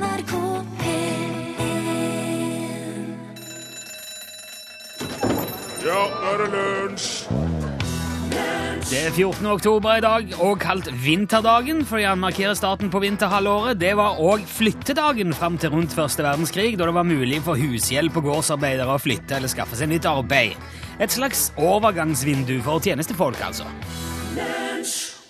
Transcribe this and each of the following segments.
NRK P1 Ja, nå er det lunsj! Det er 14. oktober i dag, og kalt vinterdagen fordi han markerer starten på vinterhalvåret. Det var òg flyttedagen fram til rundt første verdenskrig, da det var mulig for hushjelp og gårdsarbeidere å flytte eller skaffe seg nytt arbeid. Et slags overgangsvindu for tjenestefolk, altså.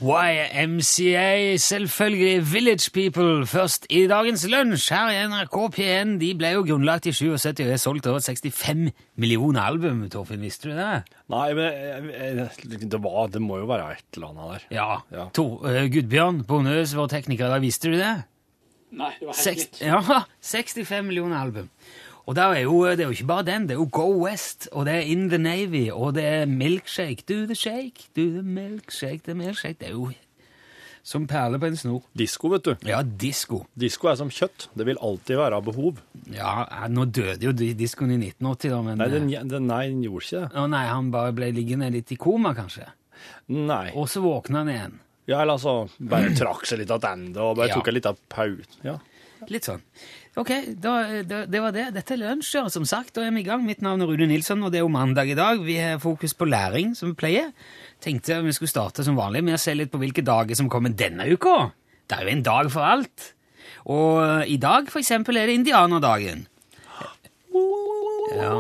YMCA, selvfølgelig Village People, først i dagens lunsj her i NRK P1. De ble jo grunnlagt i 77 og er solgt over 65 millioner album, Torfinn, visste du det? Nei, men jeg- jeg- det, var, det må jo være et eller annet der. Ja. Ja. To, uh, Gudbjørn Bondøs, vår tekniker da visste du det? Nei, det var helt nytt. ja, 65 millioner album. Og det er, jo, det er jo ikke bare den, det er jo Go West, og det er In the Navy, og det er Milkshake. Do the shake, do the milkshake, the milkshake. Det er jo som perler på en snor. Disko, vet du. Ja, disko. Disko er som kjøtt. Det vil alltid være av behov. Ja, nå døde jo di- diskoen i 1980, da, men Nei, den, eh, den, nei, den gjorde ikke det. Å nei, han bare ble liggende litt i koma, kanskje. Nei. Og så våkna han igjen. Ja, eller altså, bare trakk seg litt tilbake og bare Ja. tok en liten pause. Ja. Litt sånn. Ok, da, da, det var det. Dette er lunsj, ja, som sagt. Da er vi i gang. Mitt navn er Rune Nilsson, og det er jo mandag i dag. Vi har fokus på læring, som vi pleier. Tenkte vi skulle starte som vanlig med å se litt på hvilke dager som kommer denne uka. Det er jo en dag for alt. Og i dag, for eksempel, er det indianerdagen. Ja,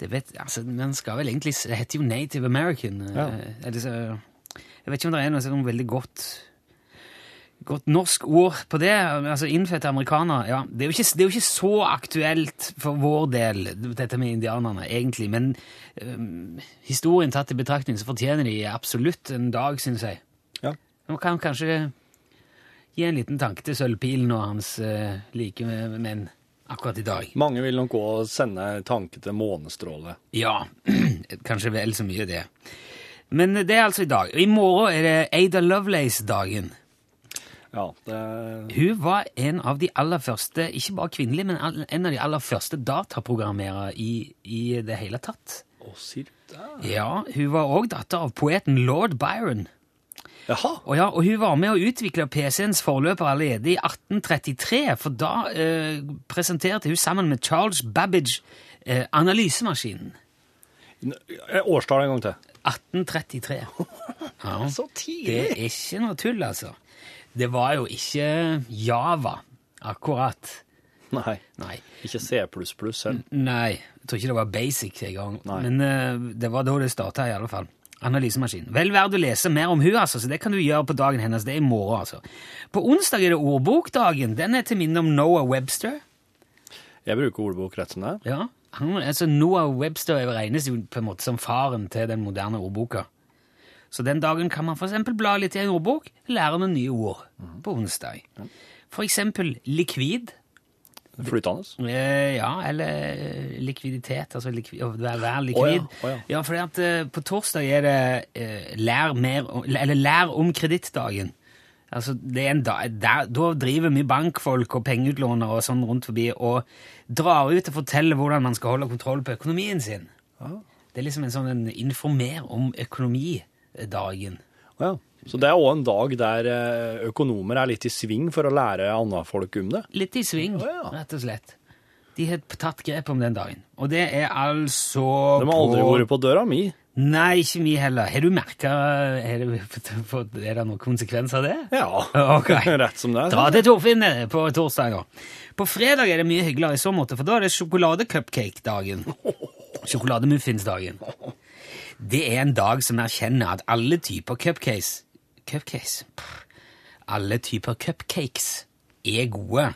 det vet, altså, man skal vel egentlig, det heter jo Native American. eh, Ja. eller så, jeg vet ikke om det er noe sånn veldig godt godt norsk ord på det. altså Innfødte amerikanere. ja, det er, ikke, det er jo ikke så aktuelt for vår del, dette med indianerne, egentlig. Men um, historien tatt i betraktning, så fortjener de absolutt en dag, syns jeg. Ja. Man kan kanskje gi en liten tanke til Sølvpilen og hans uh, like menn akkurat i dag. Mange vil nok òg sende tanke til månestråle. Ja, kanskje vel så mye det. Men det er altså i dag. I morgen er det Ada Lovelace-dagen. Ja, det Hun var en av de aller første, ikke bare kvinnelige, men en av de aller første dataprogrammerere i, i det hele tatt. Å, det? Ja, hun var òg datter av poeten lord Byron. Jaha. Og, ja, og hun var med å utvikle PC-ens forløper allerede i 1833, for da eh, presenterte hun sammen med Charles Babbage eh, analysemaskinen. Eh, Årstall en gang til. 1833. Ja. Så Det er ikke noe tull, altså. Det var jo ikke Java, akkurat. Nei, Nei. ikke C++ selv. Nei, jeg tror ikke det var basic engang. Men uh, det var da det starta, i alle fall. Analysemaskin. Vel verdt å lese mer om hun, altså, så det kan du gjøre på dagen hennes. Det er i morgen, altså. På onsdag er det ordbokdagen. Den er til minne om Noah Webster. Jeg bruker ordbok rett som det er. Ja, han, altså Noah Webster regnes jo på en måte som faren til den moderne ordboka. Så den dagen kan man eksempel bla litt i en ordbok, lære noen nye ord på onsdag. Eksempel likvid. Flytende. Eh, ja, eller likviditet, altså likvid, å være, likvid. Oh, ja, oh, ja. fordi at eh, på torsdag er det eh, lær mer, eller lær om kredittdagen. Altså, det er en dag, der, da driver mye bankfolk og pengeutlånere og sånn rundt forbi og drar ut og forteller hvordan man skal holde kontroll på økonomien sin. Det er liksom en sånn en informer om økonomidagen. Å Ja. Så det er òg en dag der eh, økonomer er litt i sving for å lære andre folk om det. Litt i sving, ja. rett og slett. De har tatt grep om den dagen. Og det er altså De har aldri vært på døra mi. Nei, ikke vi heller. Har du merka Er det er det noen konsekvenser av det? Ja, Okay. rett som det er. Dra til Torfinn eh, på torsdag, da. På fredag er det mye hyggeligere i så måte, for da er det sjokoladecupcake-dagen. Sjokolademuffinsdagen. Det er en dag som erkjenner at alle typer cupcakes Cupcakes? Alle typer cupcakes er gode.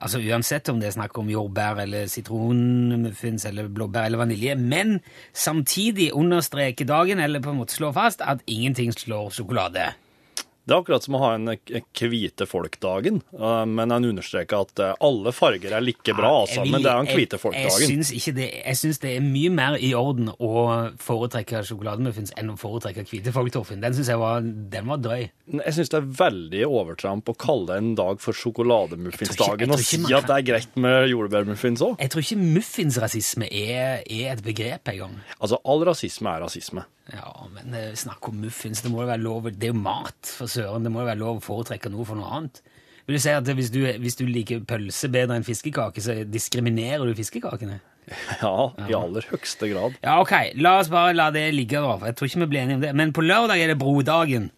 Altså Uansett om det er snakk om jordbær eller sitronmuffins eller blåbær eller vanilje. Men samtidig understreker dagen, eller på en måte slår fast, at ingenting slår sjokolade. Det er akkurat som å ha en hvite folk-dagen, eh, men han understreker at eh, alle farger er like bra, altså, men det er en hvite folk-dagen. jeg syns det er mye mer i orden å foretrekke sjokolademuffins enn å foretrekke hvite folk, Torfinn. Den syns jeg var, den var drøy. Jeg syns det er veldig overtramp å kalle en dag for sjokolademuffinsdagen og si at det er greit med jordbærmuffins òg. Jeg tror ikke muffinsrasisme er, er et begrep engang. Altså, all rasisme er rasisme. Ja, men eh, snakk om muffins. Det må jo være lov Det er jo mat, for søren. Det må jo være lov å foretrekke noe for noe annet. Vil du si at hvis du, hvis du liker pølse bedre enn fiskekake, så diskriminerer du fiskekakene? Ja, i aller høyeste grad. Ja, ok, la oss bare la det ligge, da. Jeg tror ikke vi blir enige om det. Men på lørdag er det brodagen.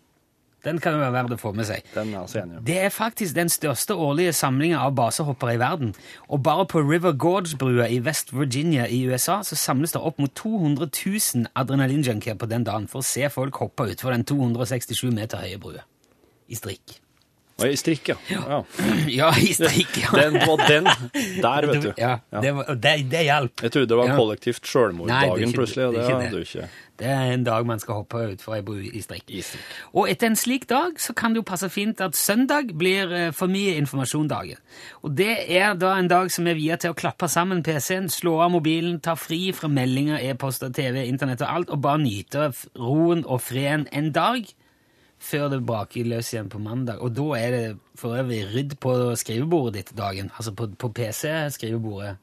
Den kan jo være verdt å få med seg. Den er altså enig. Det er faktisk den største årlige samlinga av basehoppere i verden. Og bare på River Gorge-brua i West Virginia i USA så samles det opp mot 200 000 adrenalinjunkier på den dagen for å se folk hoppe utfor den 267 meter høye brua. I strikk. Og i strikk, ja. ja. Ja, i strikk, ja. Den på den der, vet du. Ja, det, var- det, det hjalp. Jeg trodde det var kollektivt sjølmorddagen plutselig, og det hadde det. du ikke. Det er en dag man skal hoppe utfor ei bru i strikk. I strikk. Og etter en slik dag så kan det jo passe fint at søndag blir eh, for mye informasjon-dagen. Og det er da en dag som er via til å klappe sammen PC-en, slå av mobilen, ta fri fra meldinger, e-poster, TV, internett og alt, og bare nyte roen og freden en dag før det braker løs igjen på mandag. Og da er det for øvrig rydd på skrivebordet ditt dagen, altså på, på PC-skrivebordet.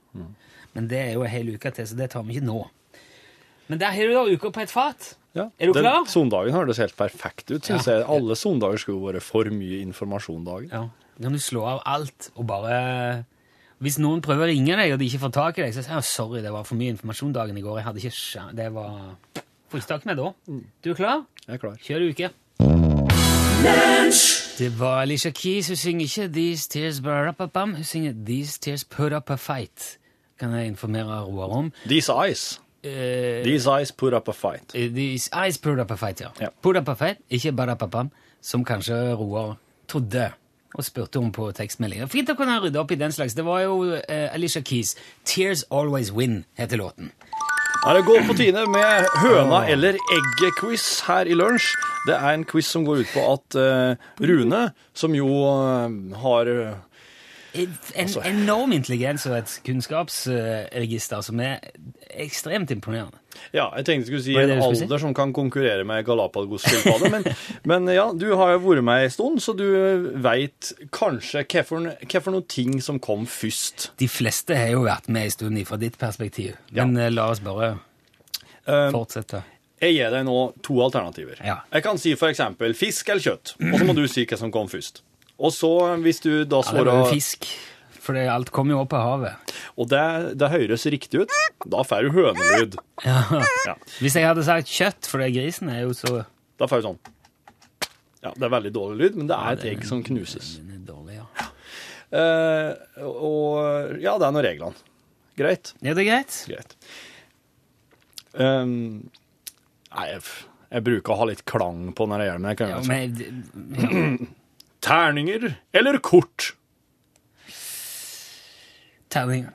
Men det er jo en hel uke til, så det tar vi ikke nå. Men der har du da uka på et fat. Ja. Er du den klar? Sondagen høres helt perfekt ut, syns Ja. jeg. Alle sondager skulle vært for mye informasjon-dagen. Ja. Da kan du slå av alt og bare Hvis noen prøver å ringe deg, og de ikke får tak i deg, så sier jeg sorry, det var for mye informasjon dagen i går. Jeg hadde ikke Det var Får ikke tak i meg da. Du er klar? Jeg er klar. Kjør uke. Det var Alicia Keys. Hun synger ikke These Tears Up Bum. Hun synger These Tears Put Up A Fight. Kan jeg informere Roar om. These eyes. Eh, These eyes put up a fight. These Eyes Put Up A Fight, ja. Ja. Put Up A Fight, ikke Bada Pa som kanskje Roar trodde og spurte om på tekstmeldinger. Fint å kunne rydde opp i den slags. Det var jo eh, Alicia Keys. Tears Always Win heter låten. Er det går på tide med høna eller egget-quiz her i lunsj. Det er en quiz som går ut på at eh, Rune, som jo eh, har eh, En Altså- enorm intelligens og et kunnskapsregister som er ekstremt imponerende. Ja, jeg tenkte jeg skulle si en alder si? som kan konkurrere med Galapagos-skilpadde. Men, men ja, du har jo vært med en stund, så du veit kanskje for, noen ting som kom først. De fleste har jo vært med en stund fra ditt perspektiv, men ja. la oss bare Eh, fortsette. Jeg gir deg nå to alternativer. Ja. Jeg kan si eksempel fisk eller kjøtt, og så må du si hva som kom først. Og så, hvis du da Ja, det er jo fisk, for alt kommer jo opp av havet. Og det, det høres riktig ut, da får du hønelyd. Ja. Ja. Hvis jeg hadde sagt kjøtt, for det grisen er jo så Da får du sånn. Ja, det er veldig dårlig lyd, men det er et egg som knuses. Den er dårlig, ja. Eh, og ja, det er nå reglene. Greit. Ja, det er greit. Greit. Um, nei, jeg, jeg bruker å ha litt klang på når jeg gjør det, men jeg kan Ja, gjøre det. men, ja. Terninger eller kort? Terninger.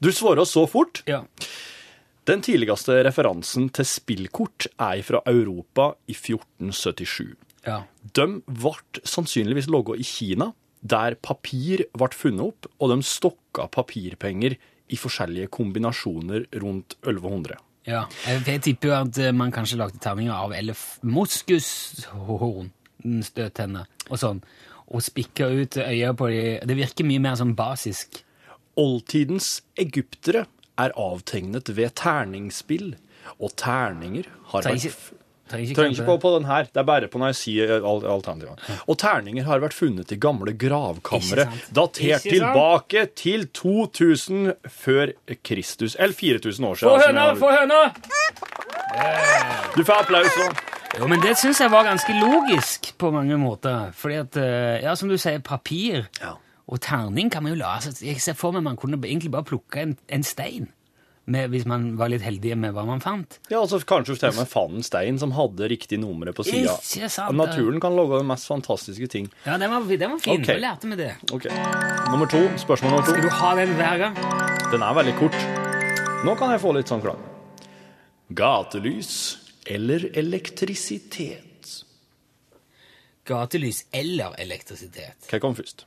Du svarer så fort. Ja. Den tidligste referansen til spillkort er fra Europa i 1477. ja. De ble sannsynligvis logga i Kina, der papir ble funnet opp, og de stokka papirpenger i forskjellige kombinasjoner rundt 1100. Ja, jeg, tipper jo at eh, man kanskje lagde terninger av elef mm, støttenner og sånn, og spikker ut øya på de. Det virker mye mer sånn basisk. Oldtidens egyptere er avtegnet ved terningsspill, og terninger har vært trenger ikke, ikke på, på den her, det er bare på når jeg sier alternativene. Og terninger har vært funnet i gamle gravkamre, datert tilbake til 2000 før Kristus, eller 4000 år Få siden. høna! som Få høna! Du får applaus nå. Jo, men det syns jeg var ganske logisk på mange måter. Fordi at, eh, ja, som du sier, papir Ja. og terning kan man jo la altså, Jeg ser for meg man kunne egentlig bare plukke en, en stein, med, hvis man var litt heldig med hva man fant. Ja, altså Kanskje til og med fant en stein som hadde riktig nummer på sida. Naturen kan lage de mest fantastiske ting. Ja, den var, den var fin. Okay. Da lærte med det. Ok, Nummer to. Spørsmål nummer to. Skal du ha den hver gang? Den er veldig kort. Nå kan jeg få litt sånn klang. Gatelys eller elektrisitet? Gatelys eller elektrisitet? Hva kom først?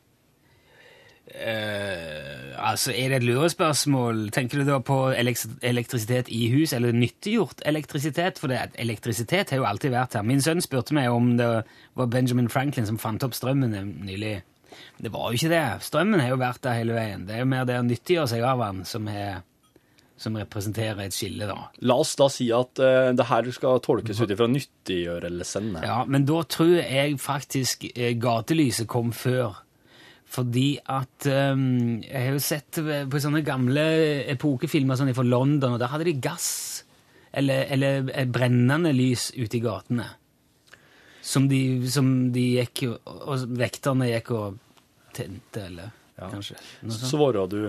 Uh, altså, Er det et lurespørsmål? Tenker du da på elektrisitet i hus, eller nyttiggjort elektrisitet? For det, elektrisitet har jo alltid vært her. Min sønn spurte meg om det var Benjamin Franklin som fant opp strømmen nylig. Det var jo ikke det. Strømmen har jo vært der hele veien. Det er jo mer det å nyttiggjøre seg av den som, er, som representerer et skille, da. La oss da si at uh, det her skal tolkes ut ifra nyttiggjørelsen. Ja, men da tror jeg faktisk uh, gatelyset kom før. Fordi at um, Jeg har jo sett på sånne gamle epokefilmer sånn fra London, og der hadde de gass eller, eller brennende lys ute i gatene. Som de, som de gikk og, og vekterne gikk og tente, eller kanskje. Noe sånt. Svarer du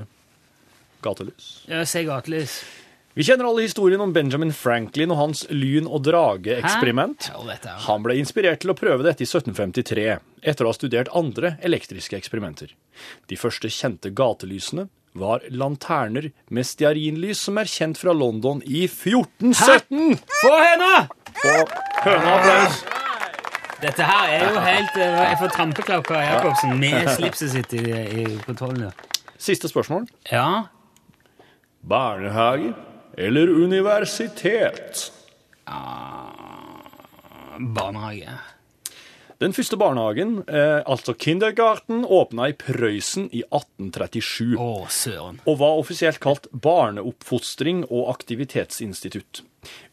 gatelys? Ja, se gatelys. Vi kjenner alle historien om Benjamin Franklin og hans lyn- og drage-eksperiment. Hæ? Ja, dette er- Han ble inspirert til å prøve dette i 1753, etter å ha studert andre elektriske eksperimenter. De første kjente gatelysene var lanterner med stearinlys som er kjent fra London i 1417! Få henne! Og høna applaus. Dette her er jo helt eh, Jeg får trampeklapp av Jacobsen med slipset sitt i, i kontrollen. Siste spørsmål. Ja. Barnehage eller universitet? Barnehage. Den første barnehagen, eh, altså kindergarten, åpna i Prøysen i 1837. Å, søren. og var offisielt kalt barneoppfostring og aktivitetsinstitutt.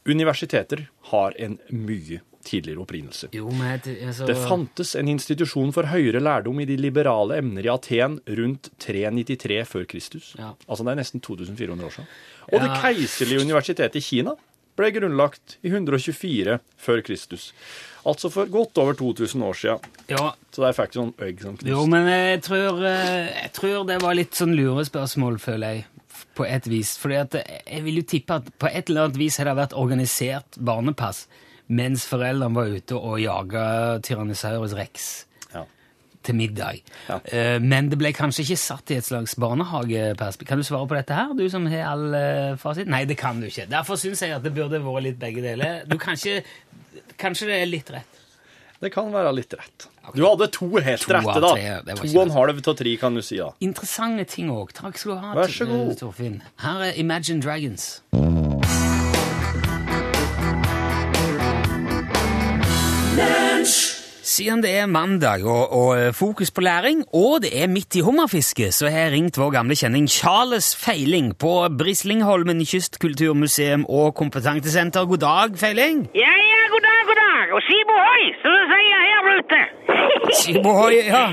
Universiteter har en mye tidligere opprinnelse. Jo, men det, altså, Det fantes en institusjon for høyere lærdom i de liberale emner i Aten rundt 393 før Kristus. Ja. Altså det er nesten 2400 år siden. Og det Ja. keiserlige universitetet i Kina ble grunnlagt i 124 før Kristus. Altså for godt over 2000 år siden. Ja, Så der fikk du sånn øyne som jo, men jeg tror, eh, jeg tror det var litt sånn lurespørsmål, føler jeg, på et vis. Fordi at eh, jeg vil jo tippe at på et eller annet vis har det vært organisert barnepass mens foreldrene var ute og jaga Tyrannosaurus rex Ja. til middag. Ja. Eh, Men det ble kanskje ikke satt i et slags barnehageperspektiv. Kan du svare på dette her, du som har all eh, fasit? Nei, det kan du ikke. Derfor syns jeg at det burde vært litt begge deler. Du kan ikke, Kanskje det er litt rett. Det kan være litt rett. Du hadde to helt To rette, da. tre, To og en halv av tre, kan du si. da. Interessante ting òg. Takk skal du ha, Vær så god. Torfinn. Her er Imagine Dragons. Siden det er mandag og, og fokus på læring, og det er midt i hummerfiske, så har jeg ringt vår gamle kjenning Charles Feiling på Brislingholmen kystkulturmuseum og kompetansesenter. God dag, Feiling. Ja, ja, god dag, god dag. Og si bohoi, som du sier her ute. Sibohoi, ja.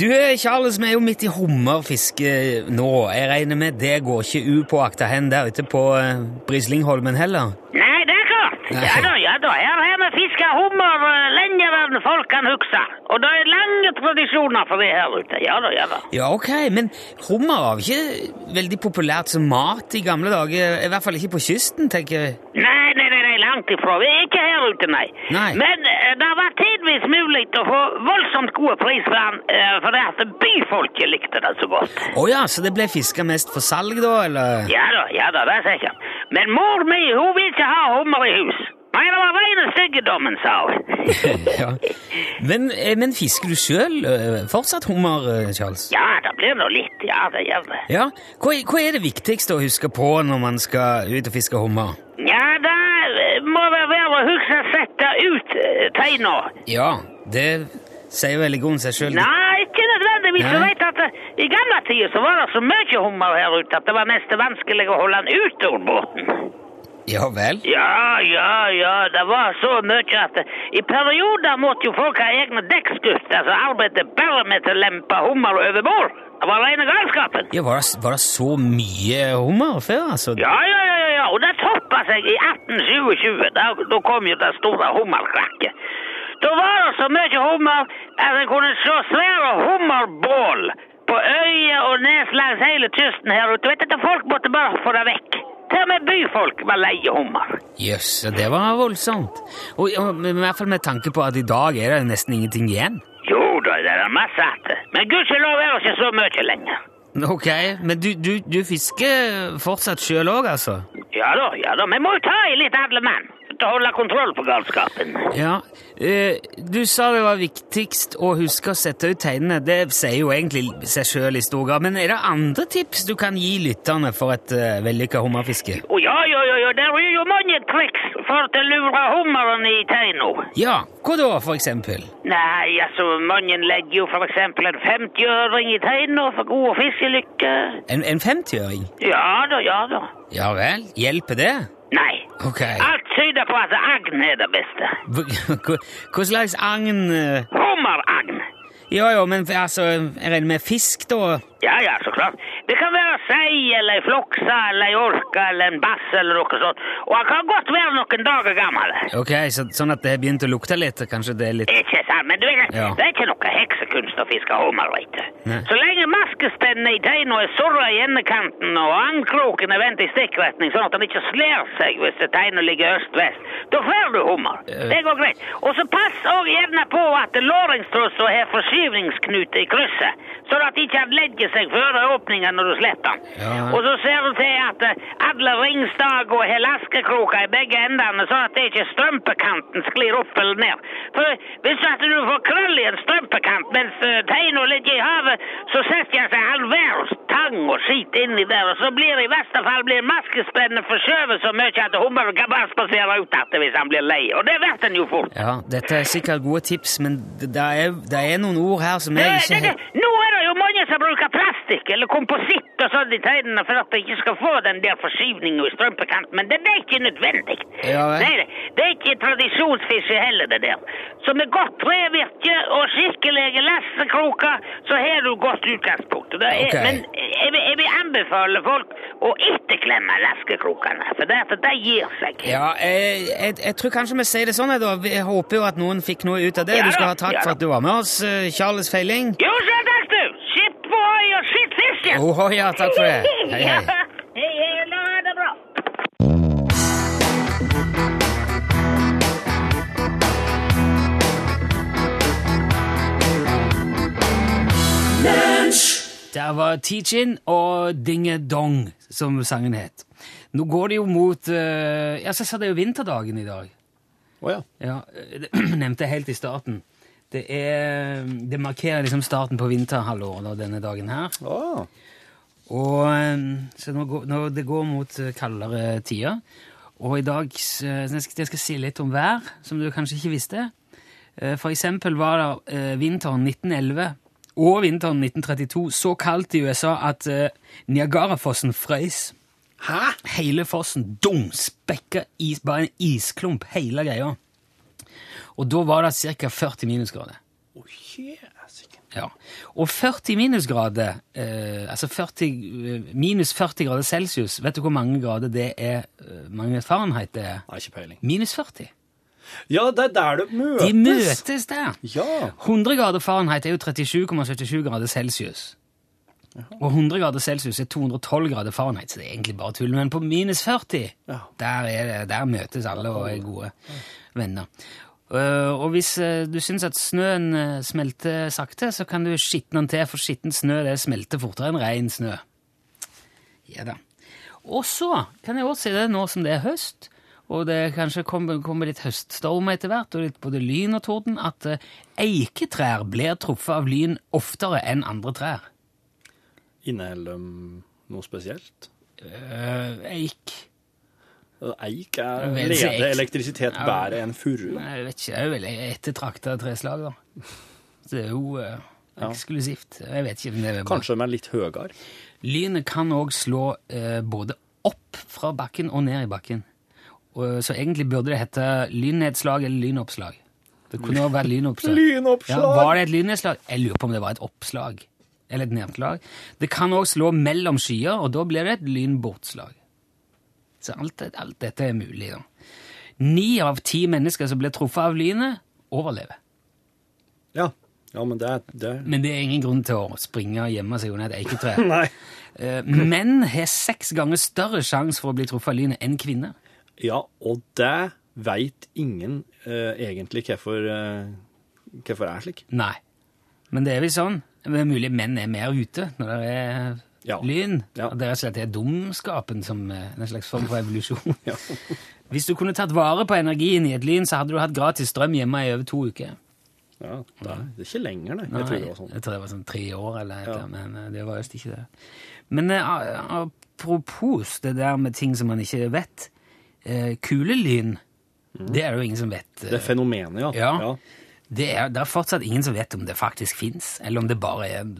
Du, eh, Charles, vi er jo midt i hummerfiske nå. Jeg regner med det går ikke upåakta hen der ute på eh, Brislingholmen heller? Nei, det er klart. Nei. Ja da, ja da. Her har vi fiska hummer eh, lenger enn folk kan huske. Og det er lange tradisjoner for det her ute. Ja da, ja da. Ja, ok, men hummer var ikke veldig populært som mat i gamle dager. I hvert fall ikke på kysten, tenker jeg. Nei, nei, nei, nei, langt ifra. Vi er ikke her ute, nei. Nei. Men eh, det var tidvis mulig å få voldsomt gode pris for den, eh, for det at byfolket likte det så godt. Å ja, så det ble fiska mest for salg, da, eller? Ja da, ja da, det er sikkert. Men mor mi, hun vil ikke ha hummer i hus. Nei, det var rene styggedommen, sa hun. ja. Men, eh, men fisker du sjøl fortsatt hummer, eh, Charles? Ja, det blir nå litt, ja, det gjør det. Ja. Hva, hva er det viktigste å huske på når man skal ut og fiske hummer? Ja, det eh, må være å huske å sette ut eh, teina. Ja, det sier vel i grunnen seg sjøl. Nei, ikke nødvendigvis. Du vet at eh, I gamle tider så var det så mye hummer her ute at det var nesten vanskelig å holde den ute under båten. Ja vel? Ja, ja, ja, det var så mye at i perioder måtte jo folk ha egne dekksgutter som arbeidet bare med å lempe hummer over bord. Det var rene galskapen. Ja, var det, var det så mye hummer før, altså? Ja, ja, ja, ja, ja. og det toppa seg i 1827. Da, da kom jo det store hummerkrakket. Da var det så mye hummer at en kunne slå svære hummerbål på øyer og nes langs hele kysten her ute. Vet du, at folk måtte bare få det vekk. Til og med byfolk var leie hummer. Jøss, det var voldsomt. Og, og, i hvert fall med tanke på at i dag er det nesten ingenting igjen. Jo da, det er masse igjen. Men gudskjelov er det ikke så mye lenger. Ok, men du, du, du fisker fortsatt sjøl òg, altså? Ja da, ja da. Vi må jo ta i litt alle mann til å holde kontroll på galskapen. Ja. eh, du sa det var viktigst å huske å sette ut tegnene. Det sier jo egentlig seg sjøl i stor grad. Men er det andre tips du kan gi lytterne for et uh, vellykka hummerfiske? Å ja, ja, ja, ja, det er jo mange triks for å lure hummeren i teina. Ja, hva da, for eksempel? Nei, altså, mange legger jo for eksempel en 50-øring i teina for god fiskelykke. En, en 50-øring? Ja da, ja da. Ja vel, hjelper det? Nei. Okay. Alt tyder på at agn er det beste. Hva, slags agn eh, Hummeragn. Ja ja, men altså, jeg regner med fisk, da? Ja, ja, så klart. Det kan være sei eller ei floksa eller ei orka eller en bass eller noe sånt. Og han kan godt være noen dager gammel. Ok, så, Sånn at det har begynt å lukte litt? Kanskje det er litt Ikke sant, men du vet, Ja. det er ikke noe heksekunst å fiske hummer, vet du. Så lenge maskespennene i teina er surra i endekanten og andkroken er vendt i stikkretning, sånn at han ikke slår seg hvis teina ligger øst-vest, da får du hummer. Uh. Det går greit. Og så pass òg gjerne på at låringstrussa har forskyvningsknute i krysset, sånn at ikke han legger seg før åpningen når du slipper den. Ja. Og så ser du til at eh, alle ringstag og helaskekroker i begge endene, sånn at det ikke strømpekanten sklir opp eller ned. For hvis at du får krøll i en strømpekant mens uh, teina ligger i havet, så setter jeg seg all verdens tang og skit inni der, og så blir det i verste fall blir maskespennende forskjøvet så mye at hummeren kan bare spasere ut igjen hvis han blir lei. Og det vet han jo fort. Ja, dette er sikkert gode tips, men det er, det er noen ord her som jeg ikke det, det, nå er det jo mange som bruker plastikk eller kompositt og sånn i tegnene for at det ikke skal få den der forskyvningen i strømpekanten, men det er ikke nødvendig. Ja, det, det er ikke tradisjonsfiske heller, det der. Så med godt trevirke og skikkelige lassekroker, så har du godt utgangspunkt. Det er, okay. Men jeg jeg vil anbefale folk å ikke glemme laskekrokene, for det, at de gir seg. Ja, jeg, jeg, jeg tror kanskje vi sier det sånn, da. Jeg håper jo at noen fikk noe ut av det. Ja Du skal ha takk ja for at du var med oss, eh, Charles Feiling. Jo, så takk du! Skip Oh, ja, takk for det. Hei, hei. Ja, hei, hei, la det bra. Der var Teachin og Dinge Dong, som sangen het. Nå går det jo mot eh, Ja, så sa det jo vinterdagen i dag. Å ja. Ja, eh, det nevnte jeg helt i starten. Det, er, det markerer liksom starten på vinterhalvåret denne dagen her. Oh. Og, eh, så nå går, nå det går mot eh, kaldere tider. Og i dag eh, jeg skal, jeg skal si litt om vær, som du kanskje ikke visste. Eh, For eksempel var det vinteren 1911 og vinteren 1932 så kaldt i USA at Niagarafossen frøys. Hæ? Hele fossen dum, spekka is, bare en isklump, hele greia. Og da var det ca. 40 minusgrader. Oh, jæsiken. Ja. Og 40 minusgrader, eh, altså 40, eh, minus 40 grader celsius, vet du hvor mange grader det er, eh, mange Fahrenheit det er? Nei, ikke peiling. Minus 40. Ja, det er der det møtes. De møtes der. Ja. 100 grader Fahrenheit er jo 37,77 grader celsius. Og 100 grader celsius er 212 grader Fahrenheit, så det er egentlig bare tull. Men på minus 40, Ja. der, er det, der møtes alle og er gode venner. Eh, og hvis eh, du syns at snøen eh, smelter sakte, så kan du skitne den til, for skitten snø det smelter fortere enn ren snø. Ja da. Og så kan jeg også si det nå som det er høst, og det kanskje kommer, kommer litt høststorm etter hvert, og litt både lyn og torden, at eiketrær blir truffet av lyn oftere enn andre trær. Inneholder de noe spesielt? Uh, eik Eik er eik. elektrisitet Ja. bedre enn furu. Jeg vet ikke, det er jo veldig ettertrakta treslag, da. Så det er jo eh, eksklusivt. Jeg vet ikke om det er Kanskje de er litt høyere. Lynet kan òg slå eh, både opp fra bakken og ned i bakken. Og, så egentlig burde det hete lynnedslag eller lynoppslag. Det kunne også vært lynoppslag. Lynoppslag! Ja, var det et lynnedslag? Jeg lurer på om det var et oppslag. Eller et nedslag. Det kan òg slå mellom skyer, og da blir det et lynbortslag. Så alt, alt dette er mulig. Ni av ti mennesker som blir truffet av lynet, overlever. Ja. ja, men det er, det Men det er ingen grunn til å springe og gjemme seg under et eiketre. Eh, Menn har seks ganger større sjanse for å bli truffet av lynet enn kvinner. Ja, og det veit ingen uh, egentlig hvorfor uh, hvorfor det er slik. Nei. Men det er vel sånn. Det er mulig menn er mer ute når det er Ja. lyn. Ja. Det er rett og slett dumskapen som eh, en slags form for evolusjon. Ja. Hvis du kunne tatt vare på energien i et lyn, så hadde du hatt gratis strøm hjemme i over to uker. Ja, det er, det er ikke lenger, nei. Nei, Jeg tror det var sånn. jeg tror det var sånn tre år, eller et Ja. men eh, det var visst ikke det. Men uh, apropos det der med ting som man ikke vet. Uh, kulelyn, det er det jo ingen som vet. Mm. Det er fenomenet, ja. Ja. Det er, det er fortsatt ingen som vet om det faktisk fins, eller om det bare er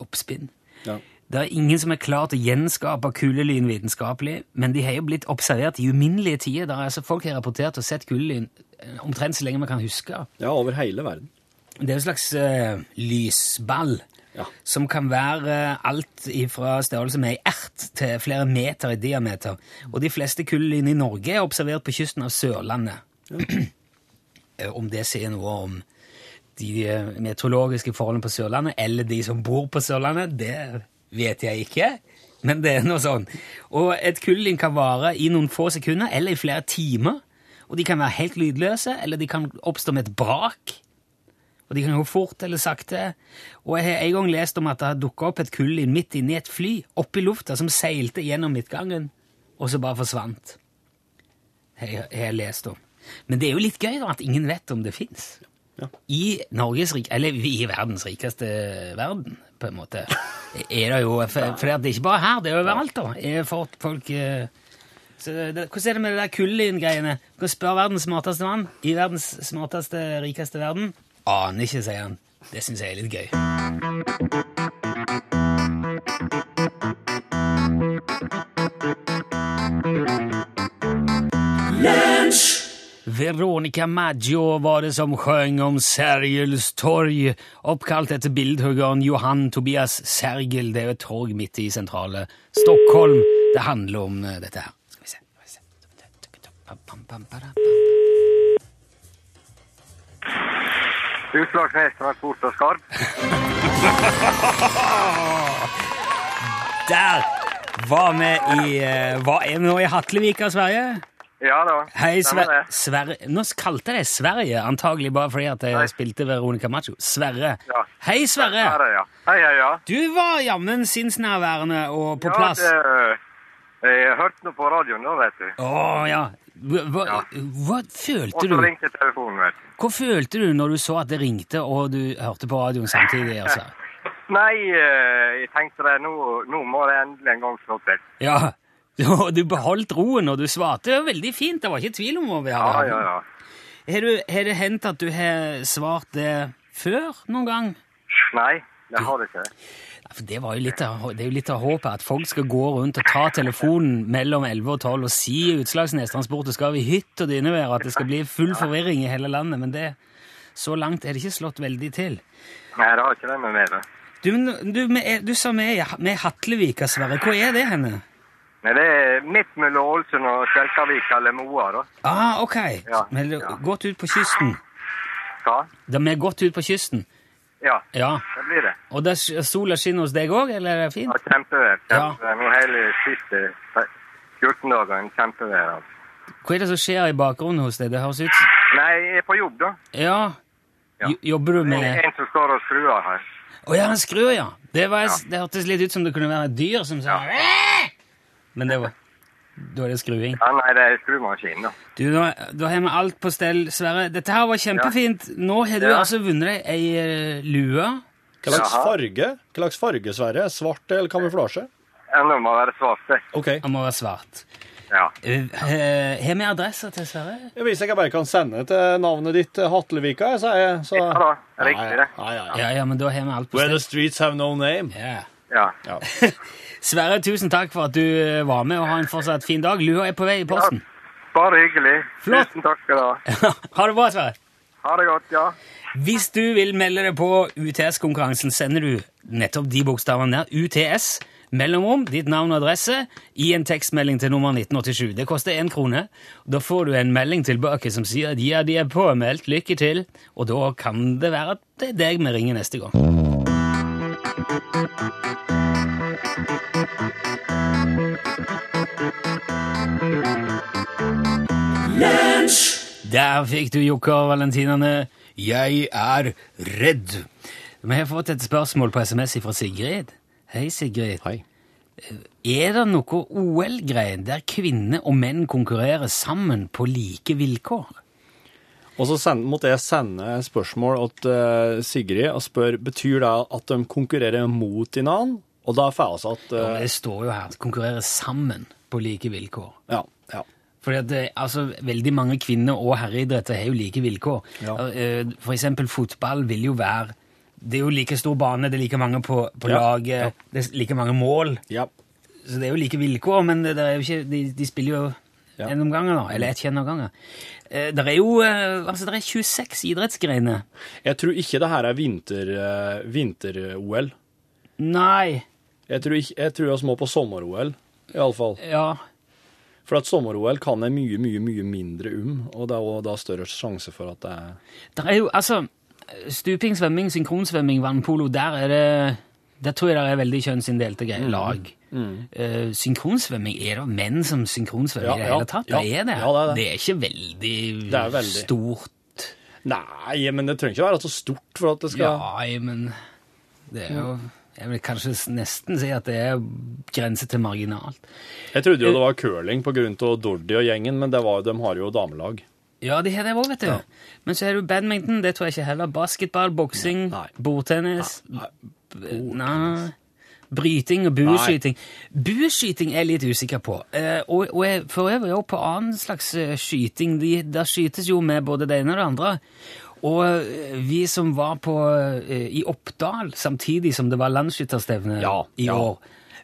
oppspinn. Ja. Det er ingen som er klar til å gjenskape kulelyn vitenskapelig, men de har jo blitt observert i uminnelige tider. Der er altså folk har rapportert og sett kulelyn eh, omtrent så lenge man kan huske. ja, over hele verden. Det er en slags uh, lysball Ja. som kan være uh, alt fra størrelse med ei ert til flere meter i diameter. Og de fleste kulelyn i Norge er observert på kysten av Sørlandet. Ja. om det sier noe om de meteorologiske forholdene på Sørlandet, eller de som bor på Sørlandet, det vet jeg ikke. Men det er noe sånn. Og et kullin kan vare i noen få sekunder eller i flere timer. Og de kan være helt lydløse, eller de kan oppstå med et brak. Og de kan gå fort eller sakte. Og jeg har en gang lest om at det har dukka opp et kullin midt inni et fly oppe i lufta som seilte gjennom midtgangen, og så bare forsvant. Jeg, har jeg lest om. Men det er jo litt gøy da, at ingen vet om det fins. Ja. I Norges rik, eller i verdens rikeste verden, på en måte, er det jo For, for det er ikke bare her, det er overalt, da. Er for folk eh, så det, Hvordan er det med det der kullin-greiene? Du kan spørre verdens smarteste mann i verdens smarteste, rikeste verden. Aner ikke, sier han. Det syns jeg er litt gøy. Veronica Maggio var det som sjöng om Sergels torg, oppkalt etter bildhuggeren Johan Tobias Sergel. Det er jo et torg midt i sentrale Stockholm det handler om eh, dette her. Skal vi se. Utslagsnes Transport og Skarp. Der var vi i eh, Hva er vi nå i Hatlevika, Sverige? Ja da. Hei, stemmer Sver. Sverre Nå kalte jeg det Sverige, antagelig bare fordi at jeg Hei. spilte Veronica Macho. Sverre. Ja. Hei, Sverre! Er ja. Hei, hei, ja. Du var jammen sinnsnærværende og på ja, plass. Det, jeg hørte noe på radioen da, vet du. Å ja. Hva, hva, Ja. du? Og følte så ringte telefonen, vet du. Hva følte du når du så at det ringte, og du hørte på radioen samtidig? Altså? Nei, eh, jeg tenkte det, nå, nå må det endelig en gang slå til. Ja, du beholdt roen, og du svarte jo veldig fint. Det var ikke tvil om hvor vi Ja, ja, ja. Har, du, har det hendt at du har svart det før noen gang? Nei, det har det ikke. Ja, for det, var jo litt av, det er jo litt av håpet, at folk skal gå rundt og ta telefonen mellom 11 og 12 og si i Utslagsnes Transport og skal vi hytt og dynevær, at det skal bli full forvirring i hele landet, men det, så langt er det ikke slått veldig til. Nei, det har ikke det med meg, det. Du, du, du, du sa vi er i Hatlevika, Sverre. Hvor er det henne? Nei, det er midt mellom Ålesund og Kjelkavik eller Moa, da. Ah, ok. Ja, Men ja. godt ut på kysten. Hva? Vi er godt ut på kysten. Ja, Ja. det blir det. Og det sola skinner hos deg òg, eller er det fint? Ja, kjempevær. Ja. Kjempevær. Nå hele siste 14 dager en kjempevær. Altså. Hva er det som skjer i bakgrunnen hos deg? Det høres ut Nei, jeg er på jobb, da. Ja. Ja. Jobber du med Det er en som står og skruer her. Å ja, han skrur, ja. Det, var, det hørtes litt ut som det kunne være et dyr som sa «Æ!» Men det var Da er det skruing. Ja, nei, det er skrumaskinen, da. Du, nå, Da har vi alt på stell, Sverre. Dette her var kjempefint. Nå har du Ja. altså vunnet deg ei eh, lue. Hva slags farge? Hva slags farge, Sverre? Svart eller kamuflasje? Ennå må være svart, det. Ok. Den må være svart. Ja. Eh, eh, Har vi adresser til Sverre? Hvis jeg bare kan sende til navnet ditt Hatlevika, så er jeg så... ja da, riktig det. Ja, ja, ja. Ja, ja, men da har vi alt på stell. Where the streets have no name. Ja. Ja. Sverre, tusen takk for at du eh, var med, og ha en fortsatt fin dag. Lua er på vei i posten. Bare hyggelig. Flott. Tusen takk skal du ha. ha det bra, Sverre. Ha det godt, ja. Hvis du vil melde deg på UTS-konkurransen, sender du nettopp de bokstavene der, UTS, mellomrom, ditt navn og adresse, i en tekstmelding til nummer 1987. Det koster én krone. Da får du en melding tilbake som sier at ja, de er påmeldt, lykke til, og da kan det være at det er deg vi ringer neste gang. Der fikk du Jokker Valentinerne. Jeg er redd. Vi har fått et spørsmål på SMS fra Sigrid. Hei, Sigrid. Hei. Er det noe OL-greie der kvinner og menn konkurrerer sammen på like vilkår? Og så send, måtte jeg sende spørsmål til eh, Sigrid og spørre betyr det at de konkurrerer mot hverandre. Og da får jeg altså at Ja, eh, det står jo her konkurrerer sammen på like vilkår. Ja. ja. Fordi at det, altså, Veldig mange kvinner og herreidretter har jo like vilkår. Ja. Eh, For eksempel fotball vil jo være Det er jo like stor bane, det er like mange på, på Ja, laget, ja. det er like mange mål. ja. Så det er jo like vilkår, men det, det er jo ikke, de, de spiller jo gjennomganger, da, eller ett gjennomganger. Eh, det er jo eh, altså, det er 26 idrettsgreiner. Jeg tror ikke det her er vinter-OL. vinter-OL. Nei, Jeg tror, ikke- jeg tror vi må på sommer-OL, iallfall. ja For at sommer-OL kan jeg mye, mye mye mindre om, og det er også da større sjanse for at det er Det er jo, altså Stuping, svømming, synkronsvømming, vannpolo, der er det Der tror jeg det er veldig kjønnsinndelte greier. Lag. Eh, synkronsvømming, er det menn som synkronsvømmer Ja, i det ja, hele tatt? ja. det er det. Ja, det er det. er ikke veldig, Det er veldig. stort. Nei, men det trenger ikke være så stort for at det skal Ja, men det er jo Jeg vil kanskje nesten si at det er grense til marginalt. Jeg trodde jo det var curling av Dordi og gjengen, men det var, de har jo damelag. Ja, de har det òg, vet du. Men så er det badminton, det tror jeg ikke heller. Basketball, boksing, Nei. bordtennis Nei. Bryting og bueskyting. Bueskyting er jeg litt usikker på. Eh, og, og jeg for øvrig også på annen slags eh, skyting. De, der skytes jo med både det ene og det andre. Og eh, vi som var på, eh, i Oppdal samtidig som det var landsskytterstevne Ja, i ja. år,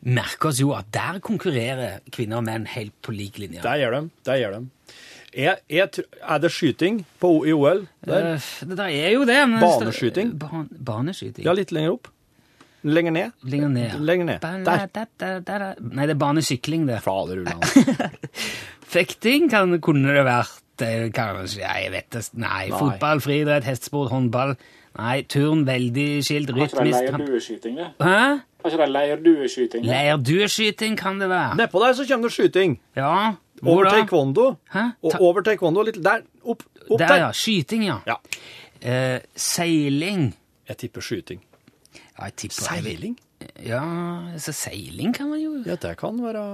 merker oss jo at der konkurrerer kvinner og menn helt på lik linje. Der gjør de. Der gjør de. Er, er, er det skyting på, i OL? Der? Det der er jo det. Men Baneskyting? Ban baneskyting. Ja, litt lenger opp. Lenger ned. Lenger ned. Lenger ned. Ba- Der. da- da- da- da. Nei, det er banesykling, det. Fader. Fekting kan, kunne det vært eh, kanskje, jeg vet det. Nei, Nei. fotball, friidrett, hestesport, håndball. Nei, turn, veldig skilt, Har Kanskje det rytmisk. leirdueskyting, det? Hæ? Har ikke det leirdueskyting? det? Leirdueskyting kan det være. Nedpå der så kommer det skyting. Ja. Hvor Over da? taekwondo. Hæ? Ta- over taekwondo litt der. Opp, opp Der, der. ja. Skyting, ja. Ja. Uh, seiling. Jeg tipper skyting. Ja, jeg tipper Seiling? Ja, så seiling kan man jo Ja, det kan være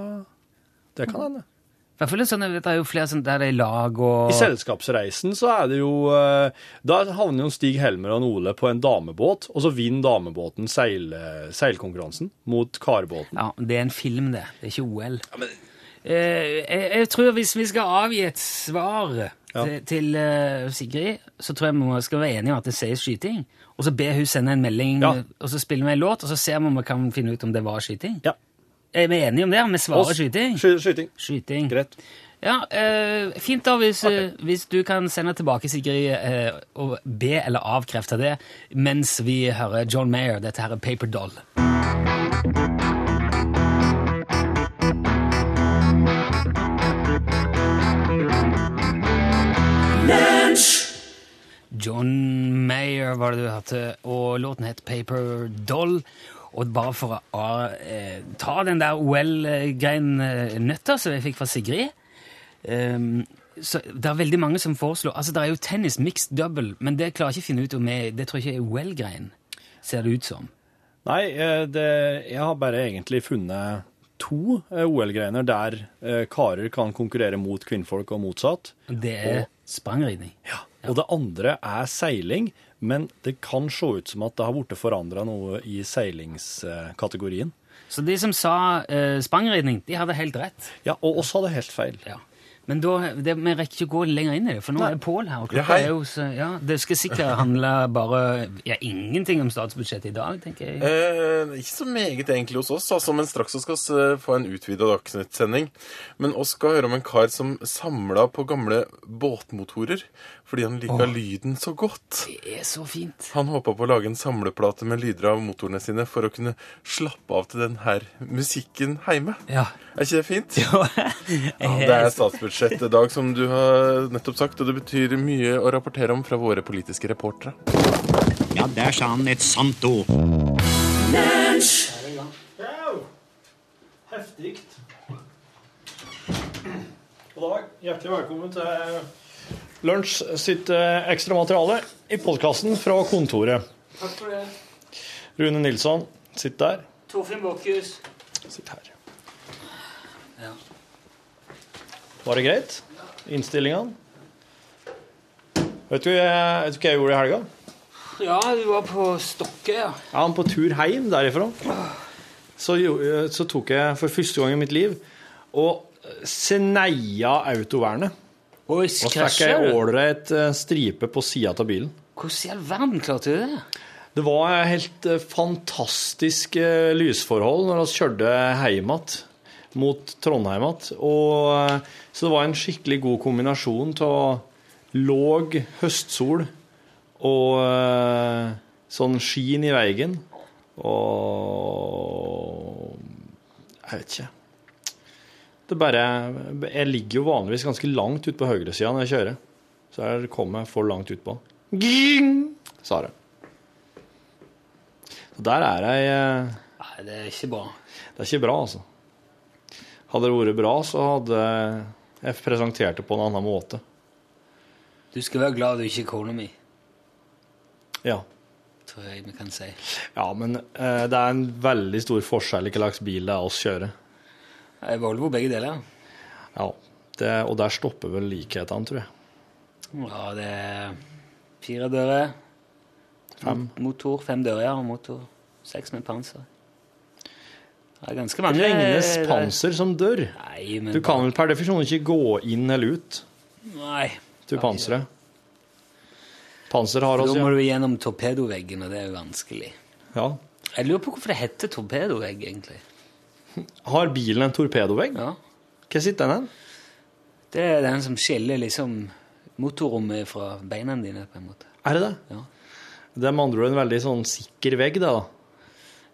Det kan hende. I hvert fall sånn, det er jo flere sånn der er lag og I selskapsreisen så er det jo eh, Da havner jo Stig Helmer og Ole på en damebåt, og så vinner damebåten seil, seilkonkurransen mot karbåten. Ja, det er en film, det. Det er ikke OL. Eh, jeg, jeg tror hvis vi skal avgi et svar Ja. til, til eh, Sigrid, så tror jeg vi skal være enige om at det sier skyting. Og så ber hun sende en melding, Ja. og så spiller vi en låt, og så ser vi om vi kan finne ut om det var skyting. Ja. Er vi enige om det? Om vi svarer Oss- skyting? Sky, skyting. Skyting. Greit. Ja, eh, Fint da hvis, eh, hvis du kan sende tilbake, Sigrid, eh, og be eller avkrefte det, mens vi hører John Mayer. Dette her er Paper Doll. John Var det du hørte, og låten het Paper Doll. Og bare for å eh, ta den der OL-greien eh, nøtta som jeg fikk fra Sigrid um, så Det er veldig mange som foreslår Altså, det er jo tennis mixed double, men det klarer jeg ikke å finne ut om jeg, Det tror jeg ikke er OL-greien, ser det ut som. Nei, eh, det, jeg har bare egentlig funnet to eh, OL-greiner der karer kan konkurrere mot kvinnfolk og motsatt. Det er sprangridning. Ja. Og det andre er seiling, men det kan se ut som at det har blitt forandra noe i seilingskategorien. Så de som sa eh, sprangridning, de hadde helt rett. Ja, og oss hadde helt feil. Ja. Men da, det, vi rekker ikke å gå lenger inn i det, for nå er Pål her. og klokka Ja, er jo så, ja, Det skal sikkert handle bare ja, ingenting om statsbudsjettet i dag, tenker jeg. Eh, ikke så meget egentlig hos oss, altså, men straks skal vi eh, få en utvida Dagsnytt-sending. Men oss skal høre om en kar som samla på gamle båtmotorer fordi han liker lyden så godt. Det er så fint. Han håpa på å lage en samleplate med lyder av motorene sine for å kunne slappe av til den her musikken heime. Ja. Er ikke det fint? Jo, Ja, det er statsbudsjettet i dag, som du har nettopp sagt, og det betyr mye å rapportere om fra våre politiske reportere. Ja, der sa han et sant ord. Heftig. God dag. Hjertelig velkommen til Lunsj sitt eh, ekstra materiale i podkasten fra kontoret. Takk for det. Rune Nilsson sitter der. Torfinn Bokhus. Sitter her. Ja. Var det greit? Innstillingene? Vet du, jeg, vet du hva jeg gjorde i helga? ja, du var på Stokke, ja. Ja, på tur hjem derifra. Så, så tok jeg for første gang i mitt liv og sneia autovernet. Og fikk du? ålreit eh, stripe på sida av bilen. Hvordan i all verden klarte du det? Det var helt eh, fantastiske lysforhold når vi kjørte hjem igjen. mot Trondheim igjen. Eh, Så det var en skikkelig god kombinasjon av låg høstsol og eh, sånn skin i veien. Og Jeg vet ikke. Det bare Jeg ligger jo vanligvis ganske langt ut på høyresida når jeg kjører. Så jeg kom jeg for langt utpå. Sa det. Så der er jeg eh, Nei, det er ikke bra. Det er ikke bra, altså. Hadde det vært bra, så hadde jeg presentert det på en annen måte. Du skal være glad du ikke er kona mi, Ja. tror jeg vi kan si. Ja, men eh, det er en veldig stor forskjell i hva slags bil det er oss kjører. Volvo begge deler. Ja, det, og der stopper vel likhetene, tror jeg. Ja, det er fire dører. Fem. Motor, fem dører, ja, og motor. Seks med panser. Det er ganske mange Regnes er- panser som dør? Nei, men Du kan vel per definisjon ikke gå inn eller ut Nei. til panseret? Panser har Da må du gjennom torpedoveggen, og det er jo vanskelig. ja. Jeg lurer på hvorfor det heter torpedovegg, egentlig. Har bilen en torpedovegg? Ja. Hva sitter den hen? Det er den som skiller liksom motorrommet fra beina dine, på en måte. Er det det? Ja. Det er med andre ord en veldig sånn sikker vegg, det, da.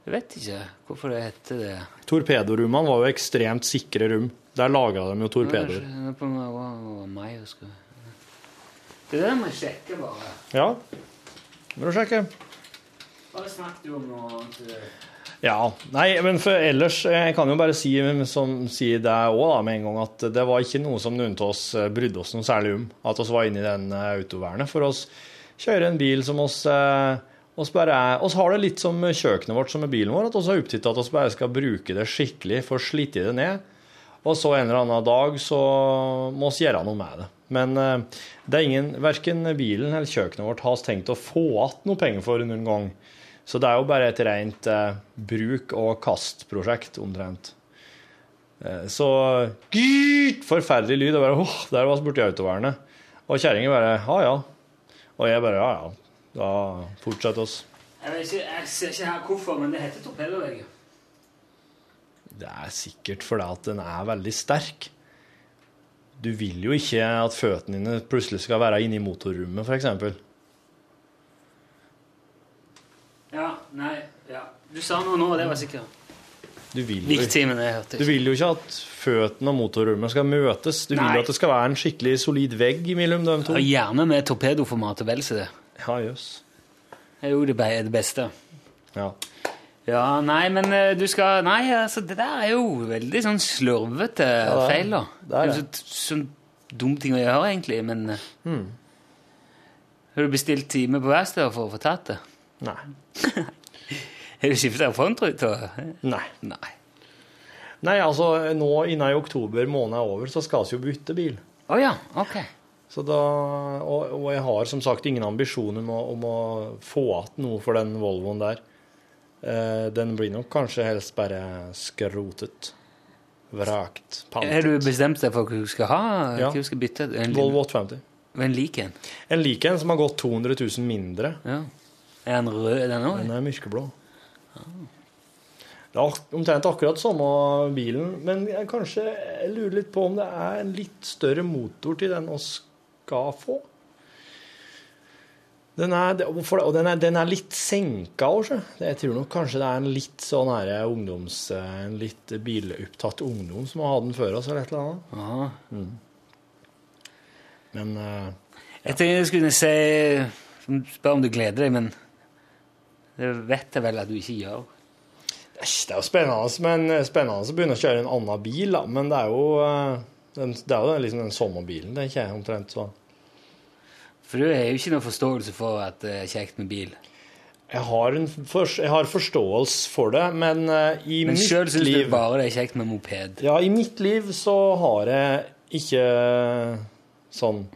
Jeg vet ikke hvorfor det heter det. Torpedorummene var jo ekstremt sikre rom. Der laga de jo torpedoer. Det. Det der må jeg sjekke, bare. Ja. Må du sjekke. Hva snakket du om annet. Ja. Nei, men for ellers Jeg kan jo bare si, som, si det òg med en gang, at det var ikke noe som noen av oss eh, brydde oss noe særlig om. At oss var inne i den eh, autovernet. For oss kjører en bil som oss eh, oss bare er, oss har det litt som kjøkkenet vårt som er bilen vår, at oss har opptatt av at oss bare skal bruke det skikkelig, få slitt det ned. Og så en eller annen dag så må vi gjøre noe med det. Men det er ingen, verken bilen eller kjøkkenet vårt har tenkt å få igjen noe penger for noen gang. Så det er jo bare et rent eh, bruk- og kastprosjekt, omtrent. Eh, så gyrt, forferdelig lyd. Og bare åh, der var vi borti autovernet. Og kjerringa bare ja, ja. Og jeg bare ja, ja. Da fortsetter oss. Jeg, ikke, jeg ser ikke her hvorfor, men det heter torpedovegg. Det er sikkert fordi at den er veldig sterk. Du vil jo ikke at føttene dine plutselig skal være inne i motorrommet, f.eks. Ja, nei, ja. Du sa noe nå, og det var sikkert Du vil jo viktig, men jeg hørte Du ikke. vil jo ikke at føttene og motorrommet skal møtes. Du vil jo at det skal være en skikkelig solid vegg mellom dem to. Ja, gjerne med torpedoformat og vel så det. Ja, jøss. Det er jo det, beste. Ja. Ja, nei, men eh, du skal Nei, altså, det der er jo veldig sånn slurvete det er- feil, da. det er jo så, sånn dum ting å gjøre, egentlig, men Hmm. Har du bestilt time på verkstedet for å få tatt det? Nei. Har du skifta frontruta? Nei. Nei. Nei, altså nå innen i oktober måned er over, så skal vi jo bytte bil. Å ja, ok. Så da, og, og jeg har som sagt ingen ambisjoner om om å få igjen noe for den Volvoen der. Eh, den blir nok kanskje helst bare skrotet. Vrakt. Har du bestemt deg for hva du skal ha? Ja. Hva du skal bytte? En, Volvo 850. En lik en? En lik en som har gått 200 000 mindre. Ja. Er den rød, den òg? Den er mørkeblå. Det er omtrent akkurat samme bilen, men jeg kanskje jeg lurer litt på om det er en litt større motor til den vi skal få. Den er, for- og den er, den er litt senka også. Jeg tror nok kanskje det er en litt sånn her ungdoms... En litt bilopptatt ungdom som har hatt den før oss, eller et eller annet. Aha. Men ja. Jeg tenkte jeg skulle si Spør om du gleder deg, men det vet jeg vel at du ikke gjør. Det er jo spennende, men spennende å begynne å kjøre en annen bil, da. Men det er jo, eh, den, det er jo liksom den samme bilen, tenker jeg, omtrent. så. For du har jo ikke noen forståelse for at det er kjekt med bil. Jeg har, en for, jeg har forståelse for det, men eh, i Men mitt sjøl syns du bare det er kjekt med moped. Ja, i mitt liv så har jeg ikke sånn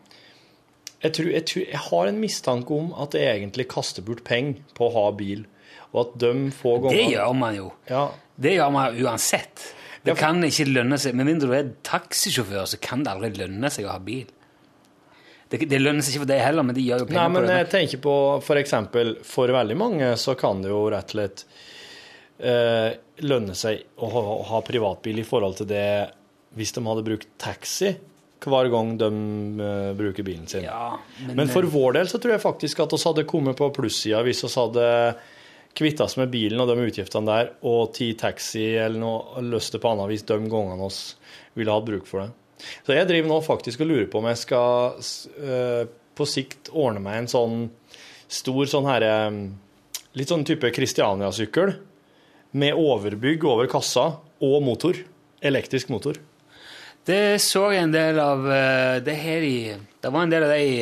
jeg, tror, jeg, tror, jeg har en mistanke om at jeg egentlig kaster bort penger på å ha bil, og at de få ganger Det gjør man jo. Ja, Det gjør man uansett. Det Ja, for- kan ikke lønne seg, Med mindre du er taxisjåfør, så kan det aldri lønne seg å ha bil. Det, det lønner seg ikke for deg heller, men de gjør jo Nei, penger men på det. jeg tenker på for eksempel, for veldig mange så kan det jo rett og slett eh, lønne seg å ha, å ha privatbil i forhold til det hvis de hadde brukt taxi hver gang de uh, bruker bilen sin. Ja, men, Men for vår del så tror jeg faktisk at oss hadde kommet på plussida hvis oss hadde kvitta oss med bilen og de utgiftene der, og ti taxi eller noe løst det på annet vis de gangene oss ville hatt bruk for det. Så jeg driver nå faktisk og lurer på om jeg skal eh, på sikt ordne meg en sånn stor sånn herre Litt sånn type Christiania-sykkel med overbygg over kassa og motor. Elektrisk motor. Det så jeg en del av eh, det her i Det var en del av det i,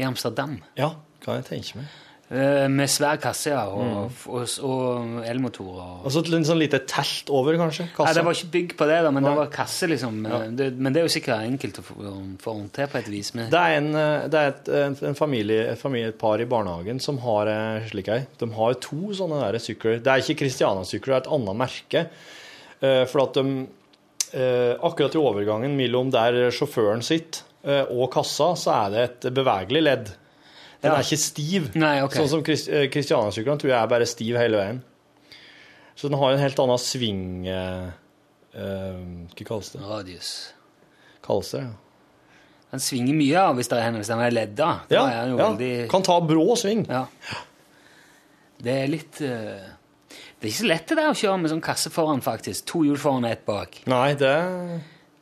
i Amsterdam. Ja, kan jeg tenke meg. Eh, Med svær kasse ja, og, Mm. og, og elmotor. Og, så et sånn lite telt over, kanskje? Nei, det var ikke bygg på det, da, men Nei. det var kasse, liksom. Ja. Det, men det er jo sikkert enkelt å få ordnet til på et vis. Det er, en, eh, det er et, en, familie, et familie, et par i barnehagen som har eh, slik ei. De har to sånne der sykler. Det er ikke Christiana-sykler, det er et annet merke. Eh, For at de eh, Akkurat i overgangen mellom der sjåføren sitter eh, og kassa, så er det et bevegelig ledd. Den Ja. er ikke stiv. Nei, ok. Sånn som Christ- eh, tror jeg er bare stiv hele veien. Så den har en helt annen sving eh, eh, Hva kalles det? Radius. Kalles det, ja. Den svinger mye ja, hvis det er henne, hvis ledd. Da. Da Ja, er ja. veldig Kan ta brå sving. Ja. Det er litt eh, Det er ikke så lett det der å kjøre med sånn kasse foran, faktisk. To hjul foran og ett bak. Nei, det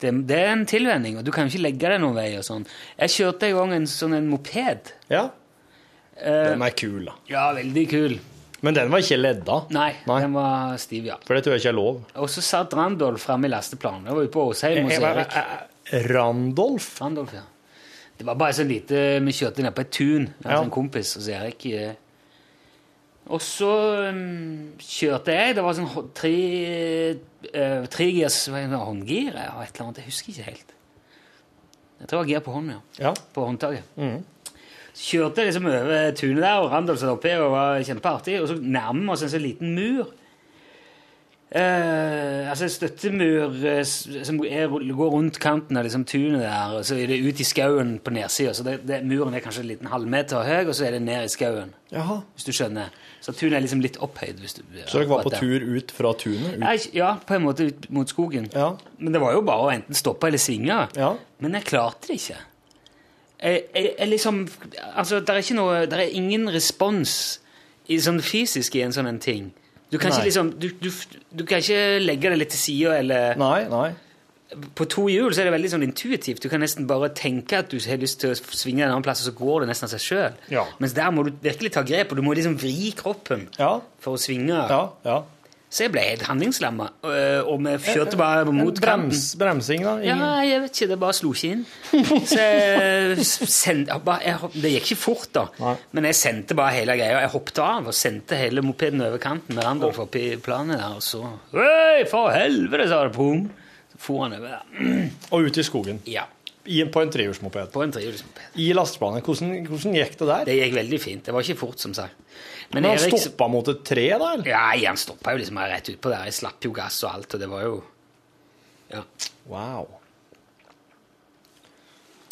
Det, det er en tilvenning, og du kan jo ikke legge deg noen vei. og sånn. Jeg kjørte en gang en sånn en moped. Ja. Eh, Den er kul, da. ja, veldig kul. Men den var ikke ledda. Nei, Nei. den var stiv, ja. For det tror jeg ikke er lov. Og så satt Randolf framme i lasteplanen. Det var ute på Åsheim hos Erik. Randolf? Randolf, ja. Det var bare så lite Vi kjørte ned på et tun. med Ja. en kompis hos Erik. Og så um, kjørte jeg. Det var sånn tre uh, tregirs hva håndgir eller et eller annet. Jeg husker ikke helt. Jeg tror det var gir på hånden, ja. Ja. På håndtaket. Så kjørte jeg liksom over tunet der, og Randolf satt oppi og var kjempeartig. Og så nærmer vi oss en sånn liten mur. Eh, altså en støttemur eh, som er, går rundt kanten av liksom tunet der, og så er det ut i skauen på nedsida. Så det, det, muren er kanskje en liten halvmeter høy, og så er det ned i skauen. Jaha. Hvis du skjønner. Så tunet er liksom litt opphøyd. Hvis du, Så dere var på tur ut fra tunet? Ut. Ja, Ja, på en måte ut mot skogen. Ja. Men det var jo bare å enten stoppe eller svinge. Ja. Men jeg klarte det ikke. Jeg, jeg, jeg liksom Altså, det er ikke noe Det er ingen respons i, sånn fysisk i en sånn en ting. Du kan ikke liksom du, du, du kan ikke legge det litt til sida eller Nei, nei. På to hjul så er det veldig sånn intuitivt. Du kan nesten bare tenke at du har lyst til å svinge en annen plass, og så går det nesten av seg sjøl. Ja. Mens der må du virkelig ta grep, og du må liksom vri kroppen Ja. for å svinge. Ja. ja. Så jeg ble helt handlingslamma, og, og vi kjørte bare mot kanten. Brems, bremsing, da? Ja, jeg vet ikke, det bare slo ikke inn. Så jeg sendte, jeg bare, jeg, Det gikk ikke fort, da, Nei. men jeg sendte bare hele greia. Jeg hoppet av og sendte hele mopeden over kanten med Randolf oppi planet der, og så Hei, for helvete, sa det, pum! Så for han over der. Og ut i skogen. Ja, I, på en trehjulsmoped. på en trehjulsmoped. I lasteplanet. Hvordan, hvordan gikk det der? Det gikk veldig fint. Det var ikke fort, som sagt. Men han Erik stoppa mot et tre, da? eller? Ja, han stoppa jo liksom rett utpå der. Jeg slapp jo gass og alt, og det var jo Ja. Wow.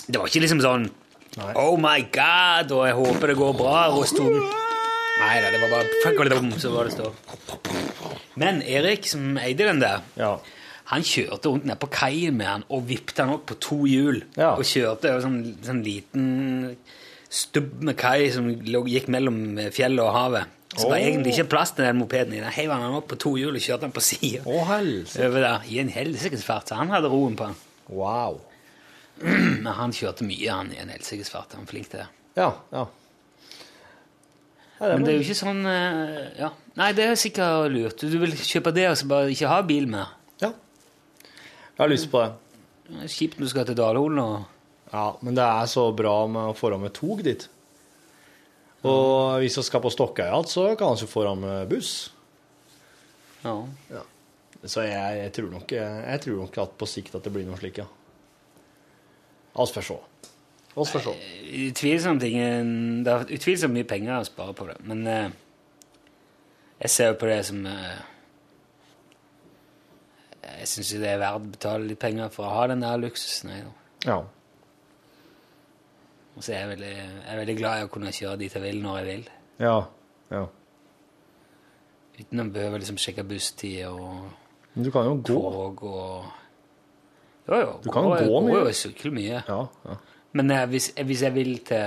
Det var ikke liksom sånn Nei. Oh my god, og jeg håper det går bra. Og sto Nei da, det var bare fuck all dum, så var det stå. Men Erik, som eide den der, Ja. han kjørte rundt ned på kaien med han og vippte han opp på to hjul. Ja. Og kjørte over sånn, sånn liten stubb med kai som gikk mellom fjellet og havet. Så det var egentlig ikke plass til den mopeden i. Da heiv han opp på to hjul og kjørte han på sida. Helsike. Over der, I en helsikes fart. Så han hadde roen på han. Wow. Men han kjørte mye, han, i en helsikes fart. Han var flink til det. Ja, ja. Men det er jo ikke sånn eh, ja. Nei, det er sikkert lurt. Du vil kjøpe det og så bare ikke ha bil mer. ja. Jeg har lyst på det. Er kjipt når du skal til Dalholen og Ja, men det er så bra med å få med tog dit. Og hvis vi skal på Stokkøya igjen, så kan vi jo få med buss. Ja. Så jeg, jeg, tror nok, jeg tror nok at på sikt at det blir noe slikt, ja. Vi får se. Vi får se. Utvilsomt ingen Det er utvilsomt mye penger å spare på det, men eh, jeg ser jo på det som eh, Jeg syns det er verdt å betale litt penger for å ha den der luksusen. Jeg, da. Ja. Og så er jeg veldig, jeg er veldig glad i å kunne kjøre dit jeg vil, når jeg vil. Ja. ja. Uten å behøve liksom sjekke busstid og Men du kan jo gå. tog og Jo, jo. Du kan går, gå går jo og sykle mye. Ja, ja. Men eh, hvis, hvis jeg vil til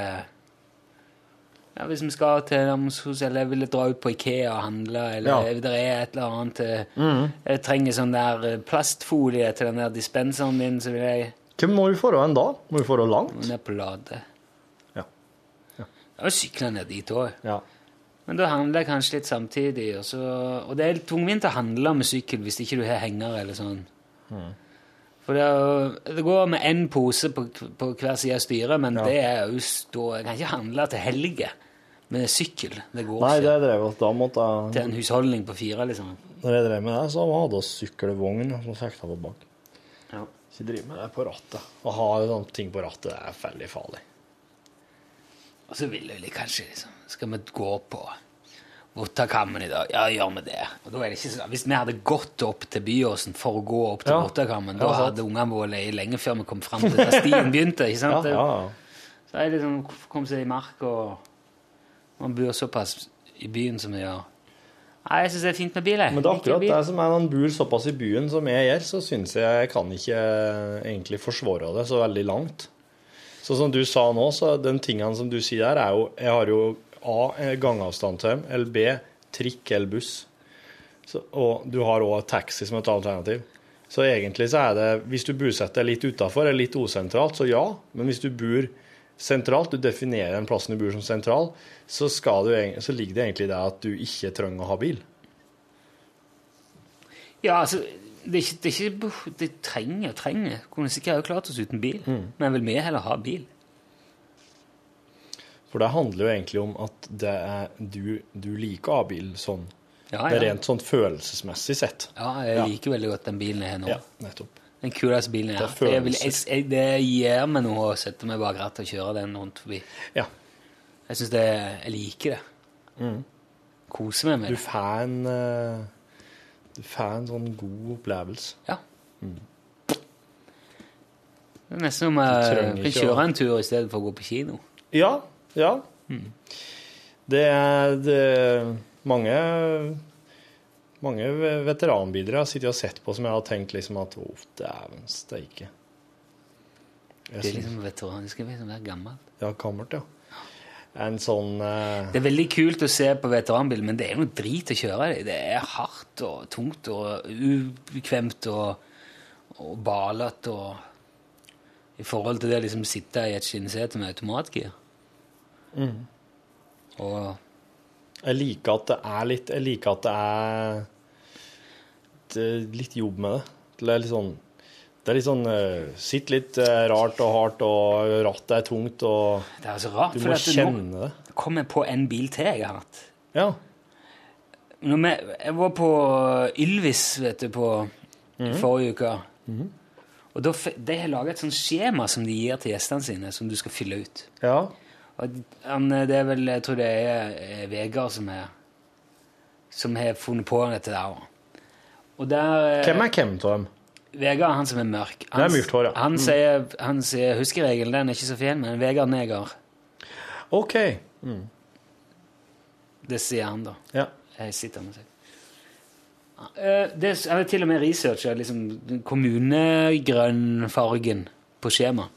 ja, Hvis vi skal til Namsos, eller jeg vil dra ut på Ikea og handle, eller Ja. det er et eller annet eh, Jeg trenger sånn der eh, plastfolie til den der dispenseren min, så vil jeg Hvem må vi få en da? Må vi få langt? ned på Lade. Har sykla ned dit òg. Ja. Men da handler jeg kanskje litt samtidig. Og, så, og det er tungvint å handle med sykkel hvis ikke du har henger eller sånn. For det, er det går med én pose på, på hver side av styret, men Ja. det er jo stå, Jeg kan ikke handle til helge med sykkel. Det går Nei, det ikke. drev vi Da måtte jeg Til en husholdning på fire, liksom. Når jeg drev med det, så hadde vi sykkelvogn som sekta på bak. Ja. jeg driver med det på rattet. Å ha sånne ting på rattet det er veldig farlig. Og så ville de kanskje liksom Skal vi gå på Vottakammen i dag? Ja, gjør vi det. Og da er det ikke sånn, Hvis vi hadde gått opp til Byåsen for å gå opp til Ja. Vottakammen, da hadde ungene våre leid lenge før vi kom fram til der stien begynte. ikke sant? ja, ja. Så det liksom Kom seg i mark, og man bor såpass i byen som vi gjør. Nei, jeg syns det er fint med bil. jeg. Men det er akkurat det som er når man bor såpass i byen som jeg gjør, så syns jeg jeg kan ikke egentlig forsvare det så veldig langt. Så som du sa nå, så den tingene som du sier der, er jo Jeg har jo A. gangavstand til dem, eller B. trikk eller buss. Så, og du har òg taxi som et alternativ. Så egentlig så er det Hvis du bosetter deg litt utafor eller litt osentralt, så ja. Men hvis du bor sentralt, du definerer den plassen du bor som sentral, så, du, så ligger det egentlig i det at du ikke trenger å ha bil. Ja, altså det, er ikke, det, er ikke, det trenger og trenger. Kunne sikkert også klart oss uten bil. Mm. Men vil vi heller ha bil? For det handler jo egentlig om at det er, du, du liker å ha bil sånn. Ja, Det er ja. rent sånn følelsesmessig sett. Ja, jeg Ja. liker veldig godt den bilen jeg har nå. Ja, nettopp. Den kuleste bilen jeg har. Det, Jeg vil- jeg- jeg- Det gir meg noe å sette meg bak rattet og kjøre den rundt forbi. Ja. Jeg synes det, jeg liker det. Koser meg med Du det. får en eh, Du får en sånn god opplevelse. Ja. Det er nesten som jeg kan kjøre en tur i stedet for å gå på kino. Ja. Ja. Det er det, mange mange veteranbidrag sittet og sett på som jeg har tenkt liksom at Å, dæven steike. Det er liksom veteran. Det skal liksom være gammel. Ja, gammelt, ja. En sånn uh... Det er veldig kult å se på veteranbil, men det er noe drit å kjøre i. Det er hardt og tungt og ubekvemt og, og balete og I forhold til det å liksom sitte i et skinnsete med automatgir. Mm. Og Jeg liker at det er litt Jeg liker at det er det er litt jobb med det. Det er litt sånn det er litt sånn uh, Sitt litt eh, rart og hardt, og rattet er tungt, og det er så rart, du for må nå kjenne det. kom jeg på en bil til jeg har hatt. Ja. Vi, jeg var på Ylvis vet du, på Mhm. forrige uke. Og da, De har laga et sånt skjema som de gir til gjestene sine, som du skal fylle ut. ja. Og det er vel, Jeg tror det er eh, Vegard som er som har funnet på dette der. Og der eh, Hvem er hvem av dem? Vegard han som er mørk. Det er mørkt hår, ja. Han sier, han sier Huskeregelen den er ikke så fin, men Vegard Neger. OK. Det sier han, da. Ja. Jeg sitter med seg. Eh, Det er til og med researcha liksom, kommunegrønnfargen på skjema.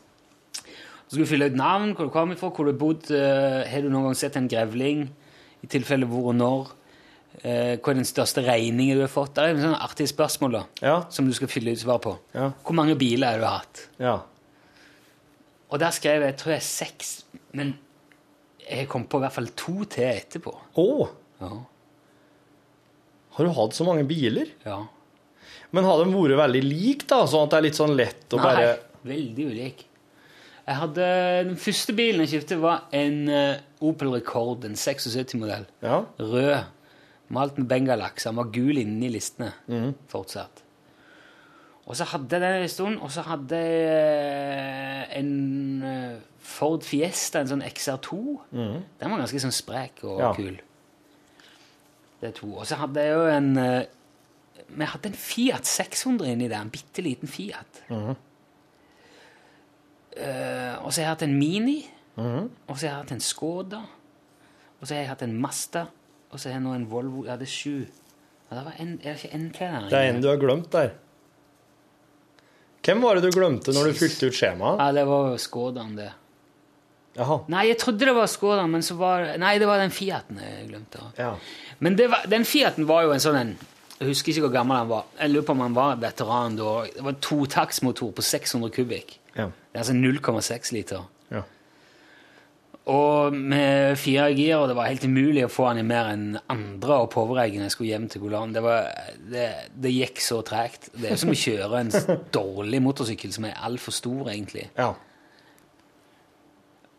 Så skal du fylle ut navn, hvor du kommer fra, hvor du har bodd. eh, har du noen gang sett en grevling? I tilfelle hvor og når. Eh, hva er den største regningen du har fått? Det er sånne artige spørsmål da, Ja. som du skal fylle ut svar på. Ja. Hvor mange biler har du hatt? ja. Og der skrev jeg jeg tror jeg seks, men jeg kom på i hvert fall to til etterpå. Ja, har du hatt så mange biler? ja. Men har de vært veldig like, da? Sånn at det er litt sånn lett å Nei, bare veldig ulik. Jeg hadde, Den første bilen jeg kjøpte, var en eh, Opel Rekord, en 76-modell. Ja. Rød. Malt med bengalakk, han var gul inni listene fortsatt. Og så hadde jeg den en stund, og så hadde jeg eh, en eh, Ford Fiesta, en sånn XR2. Den var ganske sånn sprek og Ja. kul. Det er to. Og så hadde jeg jo en eh, Vi hadde en Fiat 600 inni der, en bitte liten Fiat. Eh, og så har jeg hatt en Mini, og så har jeg hatt en Skoda, og så har jeg hatt en Mazda, og så har jeg nå en Volvo. Ja, det er sju Ja, Det var en, er det ikke en til der? Det er en du har glemt der. Hvem var det du glemte når du fylte ut skjemaet? Ja, det var Skådan, det. Jaha. Nei, jeg trodde det var Skådan, men så var Nei, det var den Fiaten jeg glemte. Ja. Men det var, den Fiaten var jo en sånn en Jeg husker ikke hvor gammel han var. Jeg lurer på om han var veteran da. Det var en totaktsmotor på 600 kubikk. Ja. Det er altså 0,6 liter. Og med fire gir, og det var helt umulig å få han i mer enn andre og påvereggene skulle hjem til Golan. Det, var, det, det gikk så tregt. Det er som å kjøre en dårlig motorsykkel som er altfor stor, egentlig. ja.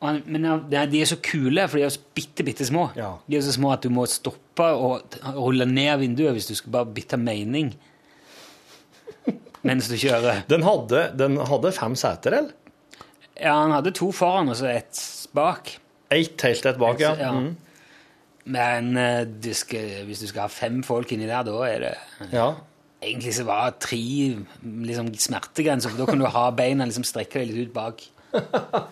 Han- Men de er så kule, for de er så bitte, bitte små. Ja. De er så små at du må stoppe og rulle ned vinduet hvis du skal bare bytte mening mens du kjører. Den hadde, den hadde fem seter, eller? Ja, han hadde to foran og så ett bak. Ett helt et bak, ja. Ja. Mm. Men eh, du skal, hvis du skal ha fem folk inni der, da er det ja. Egentlig så var tre liksom, smertegrenser, for da kan du ha beina liksom strekke deg litt ut bak.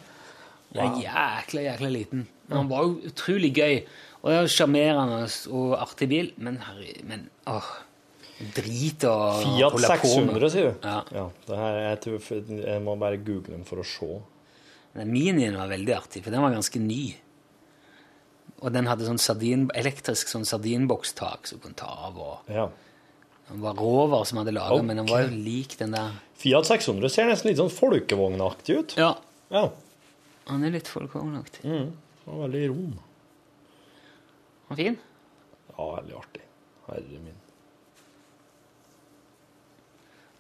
Det er jækla, jækla liten. Men han var jo utrolig gøy. Og er sjarmerende og artig bil, men, herre- men åh, drit å Fiat holde på med. 600, sier du? Ja. det her, jeg, tror, jeg må bare google den for å se. Den Minien var veldig artig, for den var ganske ny. Og den hadde sånn sardin, elektrisk sånn sardinbokstak som du kunne ta av. og Ja. Den var Rover som hadde laga, men den var jo lik den der. Fiat 600 ser nesten litt sånn folkevognaktig ut. Ja, Ja. han er litt folkevognaktig. Mm. Han var veldig rom. Han var fin. Ja, veldig artig. Herre min.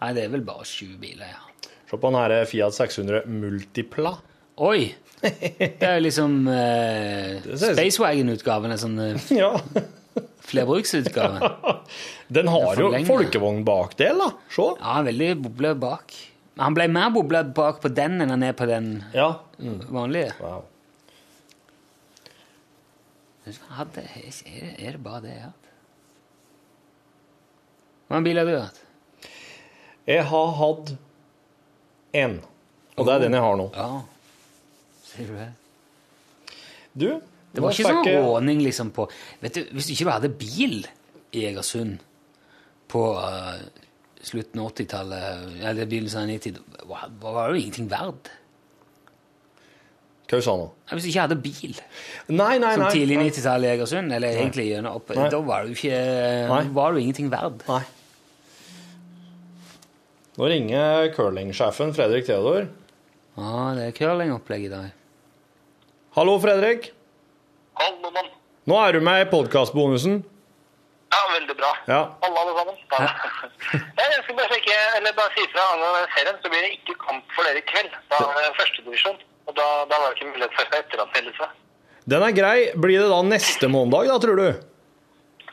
Nei, det er vel bare sju biler, ja. Se på den her Fiat 600 Multipla. Oi! Det er jo liksom eh, Spacewagon-utgaven, en sånn eh, Ja. flerbruksutgave. Den har jo forlenger. folkevognbakdel, da. Se. Ja, veldig boble bak. Han ble mer boble bak på den enn han er på den Ja. vanlige. Wow. Hadde, er, det- er bare det jeg har hatt? Hva bil har du hatt? Jeg har hatt én, og det er den jeg har nå. Ja. Sier du det? Du, Det var ikke sånn fikk råning liksom på Vet du, Hvis du ikke hadde bil i Egersund på uh, slutten av 80-tallet, eller begynnelsen av 90 var, var det jo ingenting verd. Hva sa du nå? Hvis du ikke hadde bil Nei, nei, som tidlig nei. 90-tall i Egersund, eller egentlig gjennom opp, Nei. da var du ikke Nei. var du ingenting verd. Nei. Nå ringer curlingsjefen Fredrik Theodor. Ja, det er curlingopplegg i dag. Hallo, Fredrik. Hallo, mann. Nå er du med i podkastbonusen. Ja, veldig bra. Ja. Alle, alle sammen. Ja. Jeg skal bare sjekke, eller bare si fra angående serien, så blir det ikke kamp for dere i kveld. Da er det førstedivisjon, og da, da var det ikke mulighet for etteranmeldelse. Den er grei. Blir det da neste mandag, da, tror du?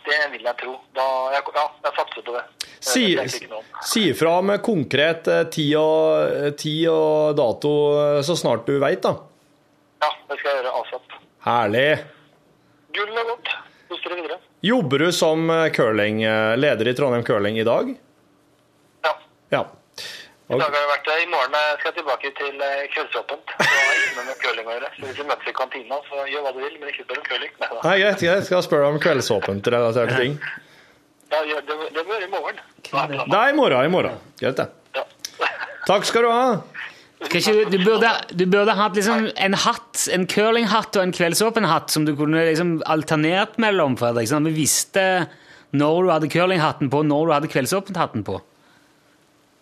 Det vil jeg tro. Da, jeg, ja, jeg satser på det. Si, si fra med konkret eh, tid og, eh, tid og dato eh, så snart du veit, da. Ja, det skal jeg gjøre asap. Herlig. Gull er godt. Kos dere videre. Jobber du som eh, curling, eh, leder i Trondheim Curling i dag? Ja. Ja. I dag har jeg vært I morgen eh, skal jeg tilbake til kveldsåpent. Så har jeg ikke noe med curling å gjøre. Så hvis vi møtes i kantina, så gjør hva du vil, men ikke spør om curling. Nei, greit, Nei, greit, jeg skal spørre om kveldsåpent relaterte ting. Ja, det, det bør i morgen. Det er i morgen. i morgen. Greit, det. Ja. Takk skal du ha. Ikke, du, du, burde, du burde hatt liksom en hatt, en curlinghatt og en kveldsåpen hatt som du kunne liksom alternert mellom. Fredrik, sånn at vi visste når du hadde curlinghatten på, når du hadde kveldsåpenhatten på.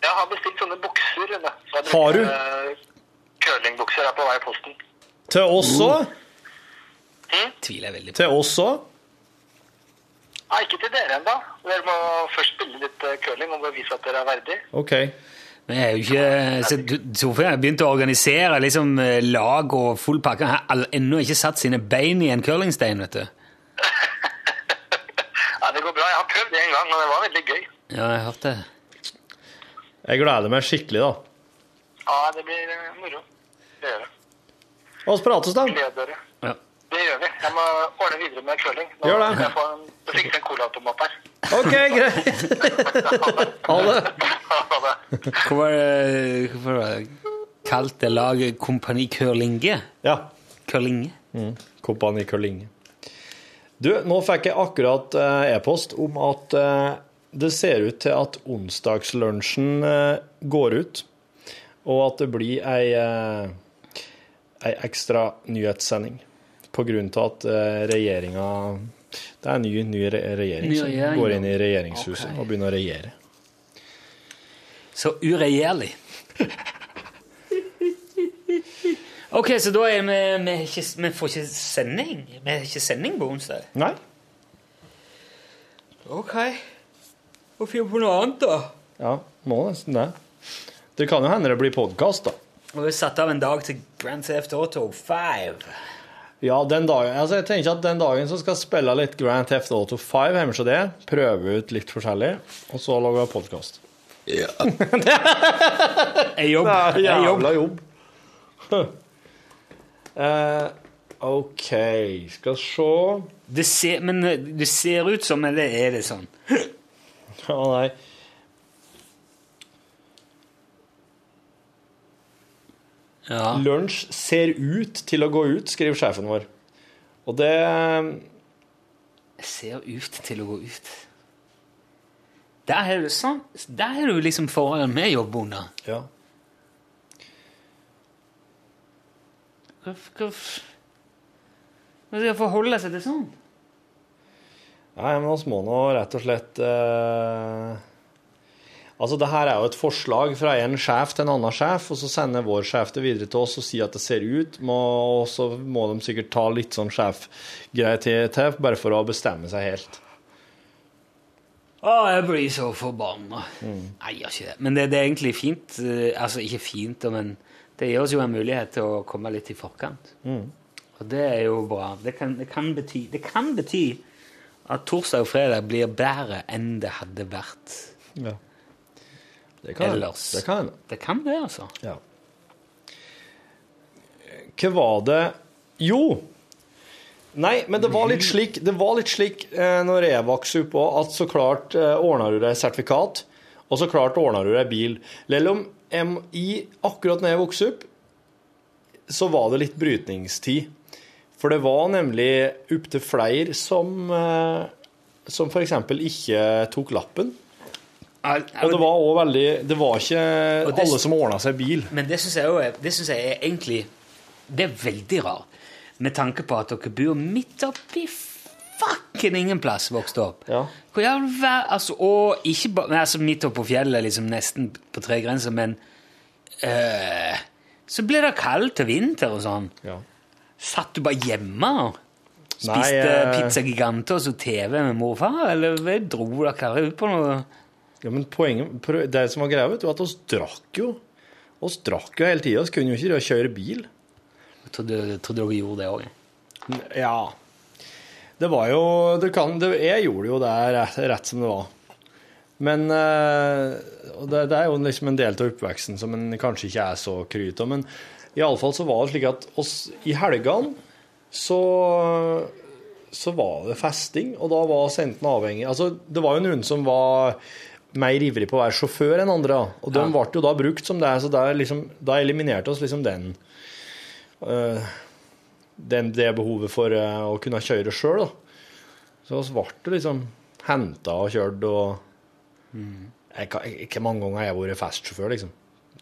Jeg har bestilt sånne bukser. Så Har du? eh, Curlingbukser er på vei i posten. Til oss òg. Tviler jeg veldig på. Til oss òg. Nei, ikke til dere ennå. Dere må først spille litt eh, curling og bevise at dere er verdig. OK. Men jeg er jo ikke så du- Torfinn har begynt å organisere liksom, eh, lag og full pakke. Han har ennå ikke satt sine bein i en curlingstein, vet du. ja, det går bra. Jeg har prøvd det en gang, og det var veldig gøy. Ja, jeg har hørt det. Jeg gleder meg skikkelig, da. Ja, det blir eh, moro. Det gjør det. Vi prates, da. Gleder dere. Ja. Det gjør vi. Jeg må ordne videre med curling. Nå Gjør det. skal Jeg få en, det fikser en colaautomat her. OK, greit. Ha det. Ha det. Hvorfor var det, hvorfor var kalt det laget Kompani Curlinge? Ja. Curlinge? Kompani Curlinge. Du, nå fikk jeg akkurat eh, e-post om at eh, det ser ut til at onsdagslunsjen eh, går ut, og at det blir ei, ei ekstra nyhetssending av at eh, regjeringa Det er en ny, ny regjering som går inn i regjeringshuset okay. og begynner å regjere. Så uregjerlig. Ok, så da er vi, vi, ikke, vi får ikke sending? Vi har ikke sending på onsdag? Nei? Ok. Få finne på noe annet, da. Ja, må nesten det. Det kan jo hende det blir podkast, da. Og vi satte av en dag til Grand Theft Auto 5. Ja, den dagen, altså jeg tenker at den dagen så skal jeg spille litt Grand Theft Auto 5 hjemme hos deg. prøve ut litt forskjellig, og så lage podkast. Er jobb. Det er jobb. jævla jobb. uh, OK, skal se Det ser, men det ser ut som Eller er det sånn? Ja, nei. Ja. Lunsj ser ut til å gå ut, skriver sjefen vår. Og det ser ut til å gå ut. Der har du sånn Der har du liksom forholdene vi jobber under. Ja. Hva skal forholde seg til sånn? Nei, men vi må nå rett og slett eh, Altså, det her er jo et forslag fra en sjef til en annen sjef, og så sender vår sjef det videre til oss og sier at det ser ut, må, og så må de sikkert ta litt sånn sjefgreier til, til, bare for å bestemme seg helt. Å, jeg blir så forbanna. Nei, jeg gjør ikke det. Men det, det er egentlig fint. eh, Altså, ikke fint, men det gir oss jo en mulighet til å komme litt i forkant. Og det er jo bra. Det kan, det kan, bety, det kan bety at torsdag og fredag blir bedre enn det hadde vært Ja. Det kan ellers. Det kan hende. Det kan det, altså. Ja. Hva var det Jo! Nei, men det var litt slik, det var litt slik eh, når jeg vokste opp òg, at så klart eh, ordna du deg sertifikat, og så klart ordna du deg bil. Selv om i, akkurat når jeg vokste opp, så var det litt brytningstid. For det var nemlig opptil flere som, eh, som f.eks. ikke tok lappen. Og det var òg veldig Det var ikke det- alle som ordna seg bil. Men det syns jeg, er- det synes jeg er egentlig Det er veldig rart. Med tanke på at dere bor midt oppi fucken ingen plass vokste opp. Ja. Hvor jævlig vær, altså, Og ikke bare altså, midt oppå på fjellet, liksom nesten på tre grenser, men øh, Så ble det kaldt til vinter og sånn. Ja. Satt du bare hjemme og spiste Nei, eh, Pizza Gigante og så TV med mor og far, eller dro dere ut på noe Ja, men poenget, det som var greia, vet du, at oss drakk jo. Oss drakk jo hele tida. Vi kunne jo ikke kjøre bil. Jeg trodde, dere gjorde det òg. Ja. Det var jo det kan, det, Jeg gjorde jo det rett, rett som det var. Men eh, det, det er jo liksom en del av oppveksten som en kanskje ikke er så kryt av. Men iallfall så var det slik at oss i helgene så så var det festing, og da var vi enten avhengig Altså, det var jo noen som var mer ivrig på å være sjåfør enn andre, og de ble jo da brukt som det, så det liksom, da eliminerte oss liksom den uh, den, det behovet for uh, å kunne kjøre sjøl, da. Så vi ble liksom henta og kjørt og jeg, kan- Ikke mange ganger har jeg vært festsjåfør, liksom.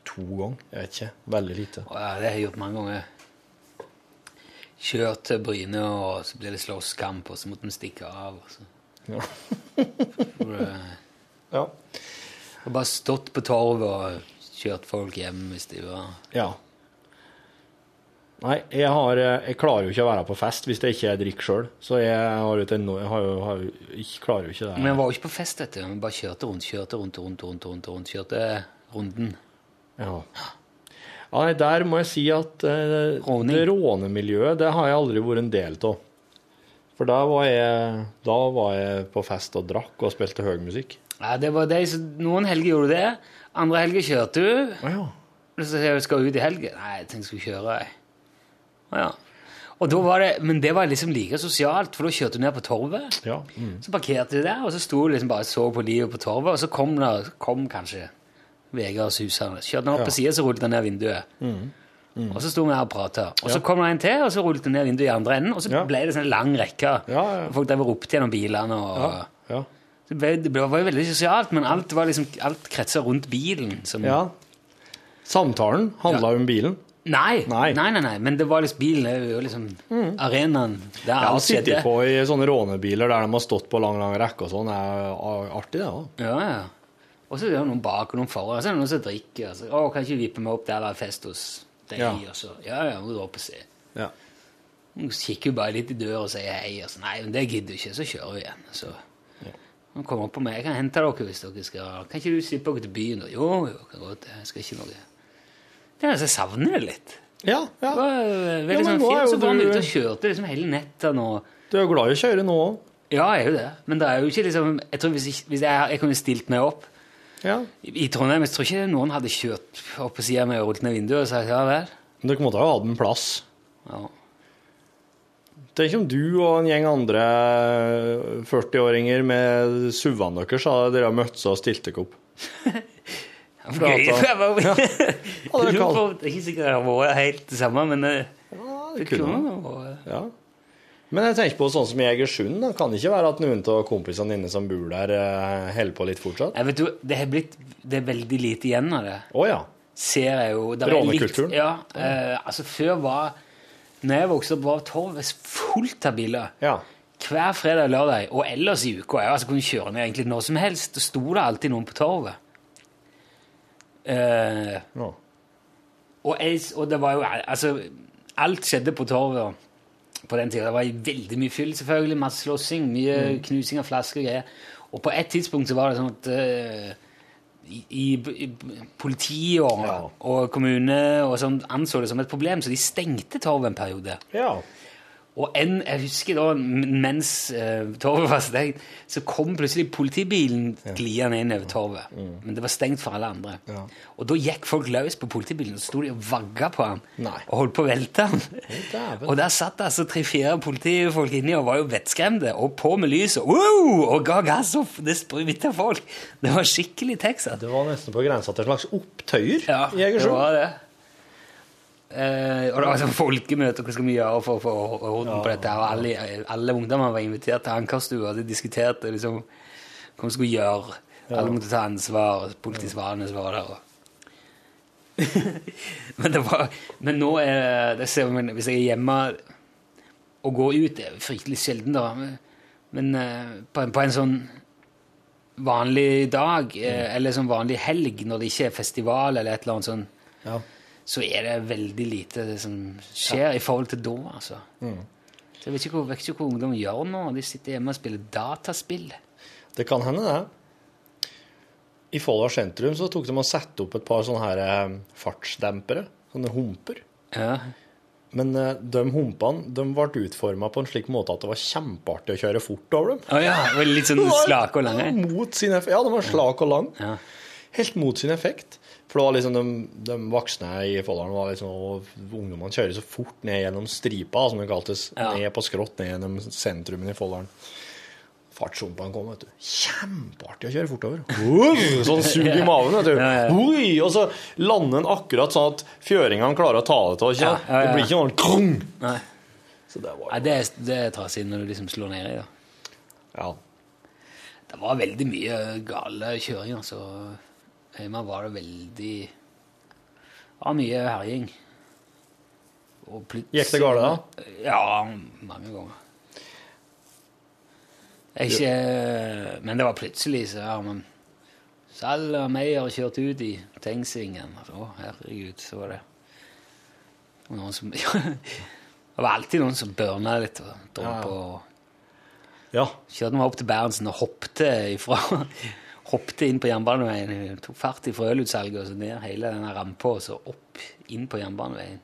To ganger. Jeg vet ikke. Veldig lite. Ja, det har jeg gjort mange ganger. Kjørt til Bryne, og så ble det slåsskamp, og så måtte vi stikke av. Og så. Ja. For, eh, Ja. og bare stått på torvet og kjørt folk hjem hvis de var ja. Nei, jeg, har, jeg klarer jo ikke å være på fest hvis jeg ikke drikker sjøl. Så jeg, har et jeg har jo, har jo, jeg klarer jo ikke det. Men jeg var jo ikke på fest, vet du. Vi bare kjørte rundt, kjørte rundt, rundt, rundt, rundt, rundt. Kjørte runden. Ja. ja, nei, der må jeg si at eh, det rånemiljøet, det har jeg aldri vært en del av. For da var, jeg, da var jeg på fest og drakk og spilte høy musikk. Ja, det var de som, Noen helger gjorde du det. Andre helger kjørte du. Ja. Så sier jeg, skal ut i helgen? Nei, jeg tenkte jeg skulle kjøre. Jeg. Ja. Og da var det, men det var liksom like sosialt, for da kjørte du ned på torvet. ja. Mm. Så parkerte du der, og så sto du liksom bare og så på livet på torvet, og så kom, der, kom kanskje Vegard susende. Kjørte han opp Ja. på sida, så rullet han ned vinduet. Og så sto vi her og prata. Og så kom det en til, og så rullet han ned vinduet i andre enden, og så ble det sånn lang rekke. Ja, ja. Folk drev og ropte gjennom bilene. og... Ja. Ja. Det, ble, det var jo veldig sosialt, men alt, var liksom, alt kretsa rundt bilen. Som, ja. Samtalen handla om bilen. Nei, Nei. nei, nei, nei, men det var liksom bilen er jo liksom arenaen der har alt skjedde. Sitte på i sånne rånebiler der de har stått på lang, lang rekke og sånn. Er artig, det òg. Ja, ja. Og så er det noen bak og noen foran, så er det noen som drikker. Altså. å, kan ikke vippe meg opp der det er fest hos deg? Ja. Og så, ja, ja, må du opp og se. Ja. Hun kikker jo bare litt i døra og sier hei. Og så, nei, men det gidder du ikke, så kjører vi igjen. Så hun kommer opp på meg. Jeg kan hente dere hvis dere skal. Kan ikke du slippe dere til byen? Jo, jo, kan godt. Jeg skal ikke noe. Det er altså, jeg savner det litt. ja, ja. Det var eh, veldig Ja, sånn fint. Så var vi du- ute og kjørte liksom hele nettene nå. Du er jo glad i å kjøre nå òg. Ja, jeg er jo det. Men det er jo ikke liksom Jeg tror hvis, jeg, hvis jeg, jeg kunne stilt meg opp Ja. i, i Trondheim Jeg tror ikke noen hadde kjørt opp på sida med og rullet ned vinduet og sagt ja vel. Men dere måtte ha hatt en plass. Ja. Tenk om du og en gjeng andre 40-åringer med SUV-ene deres hadde dere møttes og stilt dere opp. Gøy. Ja, det er Jeg lurer på- det er ikke sikkert det har vært helt det samme, men eh, det det kunne vært Ja. Men jeg tenker på sånn som i Egersund. Da. Kan det ikke være at noen av kompisene dine som bor der, eh, holder på litt fortsatt? Jeg vet du, det er blitt Det er veldig lite igjen av det. Å ja. Ser jeg jo Rånekulturen? Ja. Eh, altså, før var Når jeg vokste opp, var torvet fullt av biler. ja. Hver fredag og lørdag, og ellers i uka. Jeg altså, kunne kjøre ned egentlig når som helst. Det sto det alltid noen på torvet. Eh, ja. og, jeg, og det var jo Altså, alt skjedde på torvet på den tida. Det var veldig mye fyll, selvfølgelig. Masse slåssing, mye knusing av flasker og greier. Og på et tidspunkt så var det sånn at eh, i, i, politi og, Ja. og kommune og sånn anså det som et problem, så de stengte Torv en periode. ja. Og en, jeg husker da, mens uh, torvet var stengt, så kom plutselig politibilen gliende inn over torvet. Men det var stengt for alle andre. Mm. Ja. Og da gikk folk løs på politibilen, og så sto de og vagga på han. Nei. Og holdt på å velte han. og der satt altså tre-fire politifolk inni og var jo vettskremte, og på med lyset, wow, og ga gass, og det spruta folk. Det var skikkelig Texas. Det var nesten på grensa til en slags opptøyer Ja, i det var det. Eh, og det var sånn folkemøte, hva skal vi gjøre for å få orden på dette? Og alle, alle ungdommer var invitert til ankerstua, de diskuterte liksom, hva vi skulle gjøre. Alle måtte ta ansvar, politisvarene var der. Men, det var, men nå er det ser, man, Hvis jeg er hjemme og går ut Det er fryktelig sjelden, da. Men, eh, på, en- på en sånn vanlig dag, eh, eller sånn vanlig helg, når det ikke er festival eller et eller annet sånn, Ja. Så er det veldig lite det som skjer i forhold til da, altså. Så jeg vet ikke, hvor, vet ikke hva ungdom gjør nå. De sitter hjemme og spiller dataspill. Det kan hende, det. I Folldal sentrum så tok de og satte opp et par sånne her eh, fartsdempere. Sånne humper. Ja. Men eh, de humpene de ble utforma på en slik måte at det var kjempeartig å kjøre fort over dem. Oh, ja, det var litt sånn slak og sin effekt. Ja, de var slak og lang. Ja. Helt mot sin effekt. For det var liksom de, de voksne i Folldalen var liksom og Ungdommene kjører så fort ned gjennom stripa, som det kaltes. Ja. Ned på skrått ned gjennom sentrumen i Folldalen. Fartshumpene kom, vet du. Kjempeartig å kjøre fortover. Oi, sånn sug i maven, vet du. Ja, ja. Oi, og så lander den akkurat sånn at fjøringene klarer å ta det til. ikke Ja, ja, ja. Det blir ikke noe krong. Nei. Så det var Nei, det, er- det er inn når du liksom slår ned i det. Ja. Det var veldig mye gale kjøringer, så hjemme var det veldig Det var mye herjing. Gikk det gale da? Ja, mange ganger. Ikke, men det var plutselig så ja, men Sal og Meyer kjørt ut i Tengsvingen. Å, herregud, så var det noen som, Det var alltid noen som børna litt og dro på. ja. Kjørte meg opp til Berntsen og hoppte ifra Hoppte inn på jernbaneveien. Tok fart i frølutsalget og så ned hele denne rampa og så opp inn på jernbaneveien.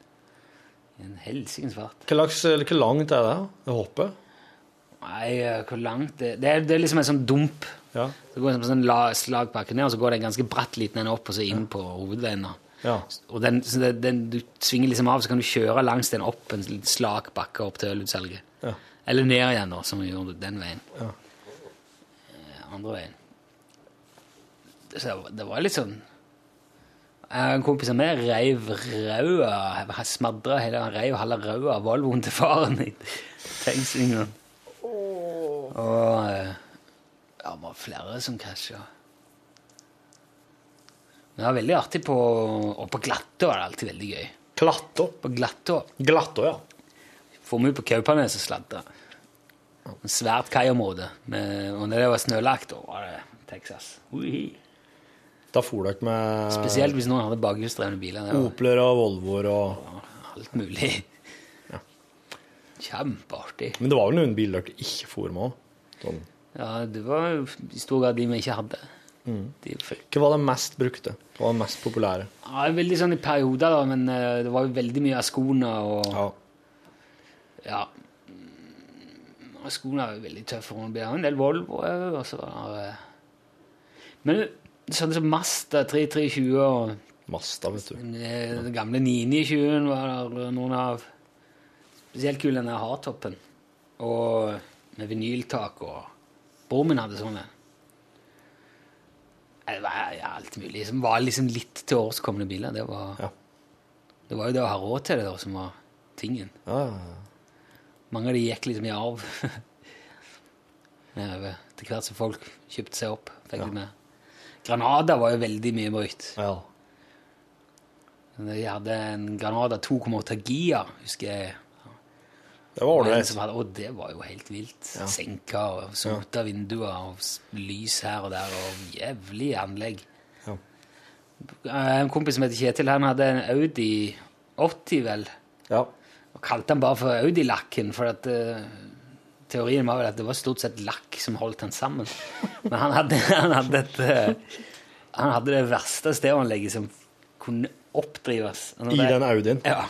I en helsikens fart. Hvor langt, hvor langt er det, det hoppet? Nei, hvor langt det Det er, det er liksom en sånn dump. Ja. Så går det en sånn la- slagbakke ned, og så går det en ganske bratt liten en opp og så inn på hovedveien. Ja. Og den, så det, den, du svinger liksom av, så kan du kjøre langs den opp en slak bakke opp til ølutsalget. Ja. Eller ned igjen, da, som vi gjorde den veien. Ja. Eh, Andre veien. Så det var- litt sånn litt sånn En kompis av meg reiv røda Smadra hele Han reiv halve røda Volvoen til faren i Tengsvingen. Og eh, ja, det var flere som krasja. Men det var veldig artig på Og på Glattå var det alltid veldig gøy. Klattå. På Glattå Glattå, ja. får vi ut på Kaupanes og sladda. En svært kaiområde. Og når det var snølagt, da var det Texas. Ui. Da for dere med Spesielt hvis noen hadde bakhjulsdrevne biler. Det Opler og Volvoer og alt mulig. Kjempeartig. Men det var vel noen biler dere ikke for med òg? Sånn. Ja, det var i stor grad de vi ikke hadde. Mm. Hva var det mest brukte? Hva var det mest populære? Ja, veldig sånn i perioder, da, men eh, det var jo veldig mye av skoene og Ja. Ja. Mm, Skoene var jo veldig tøffe. Det ble en del Volvo òg, og så var det Men sånn som Masta 3320 og Masta, vet du. eh, den gamle 920-en var der noen av Spesielt kul den der hardtoppen. Og med vinyltak og Broren min hadde sånne. Det var ja, alt mulig. Som var liksom litt til årskomne biler. Det var, Ja. det var jo det å ha råd til det da, som var tingen. Ja, ja, ja. Mange av de gikk liksom i arv. Nedover. Til hvert som folk kjøpte seg opp. Fikk de med. Granada var jo veldig mye brukt. ja. De hadde en Granada 2,8 Gia, husker jeg. Det var ordentlig. ålreit. Og det var jo helt vilt. Ja. Senka og sota vinduer og lys her og der og jævlig anlegg. Ja. Eh, En kompis som heter Kjetil, han hadde en Audi 80, vel. Ja. Og kalte han bare for Audi-lakken, for at eh, teorien var vel at det var stort sett lakk som holdt han sammen. Men han hadde, han hadde et eh, Han hadde det verste stereoanlegget som kunne oppdrives. I den Audien. Ja.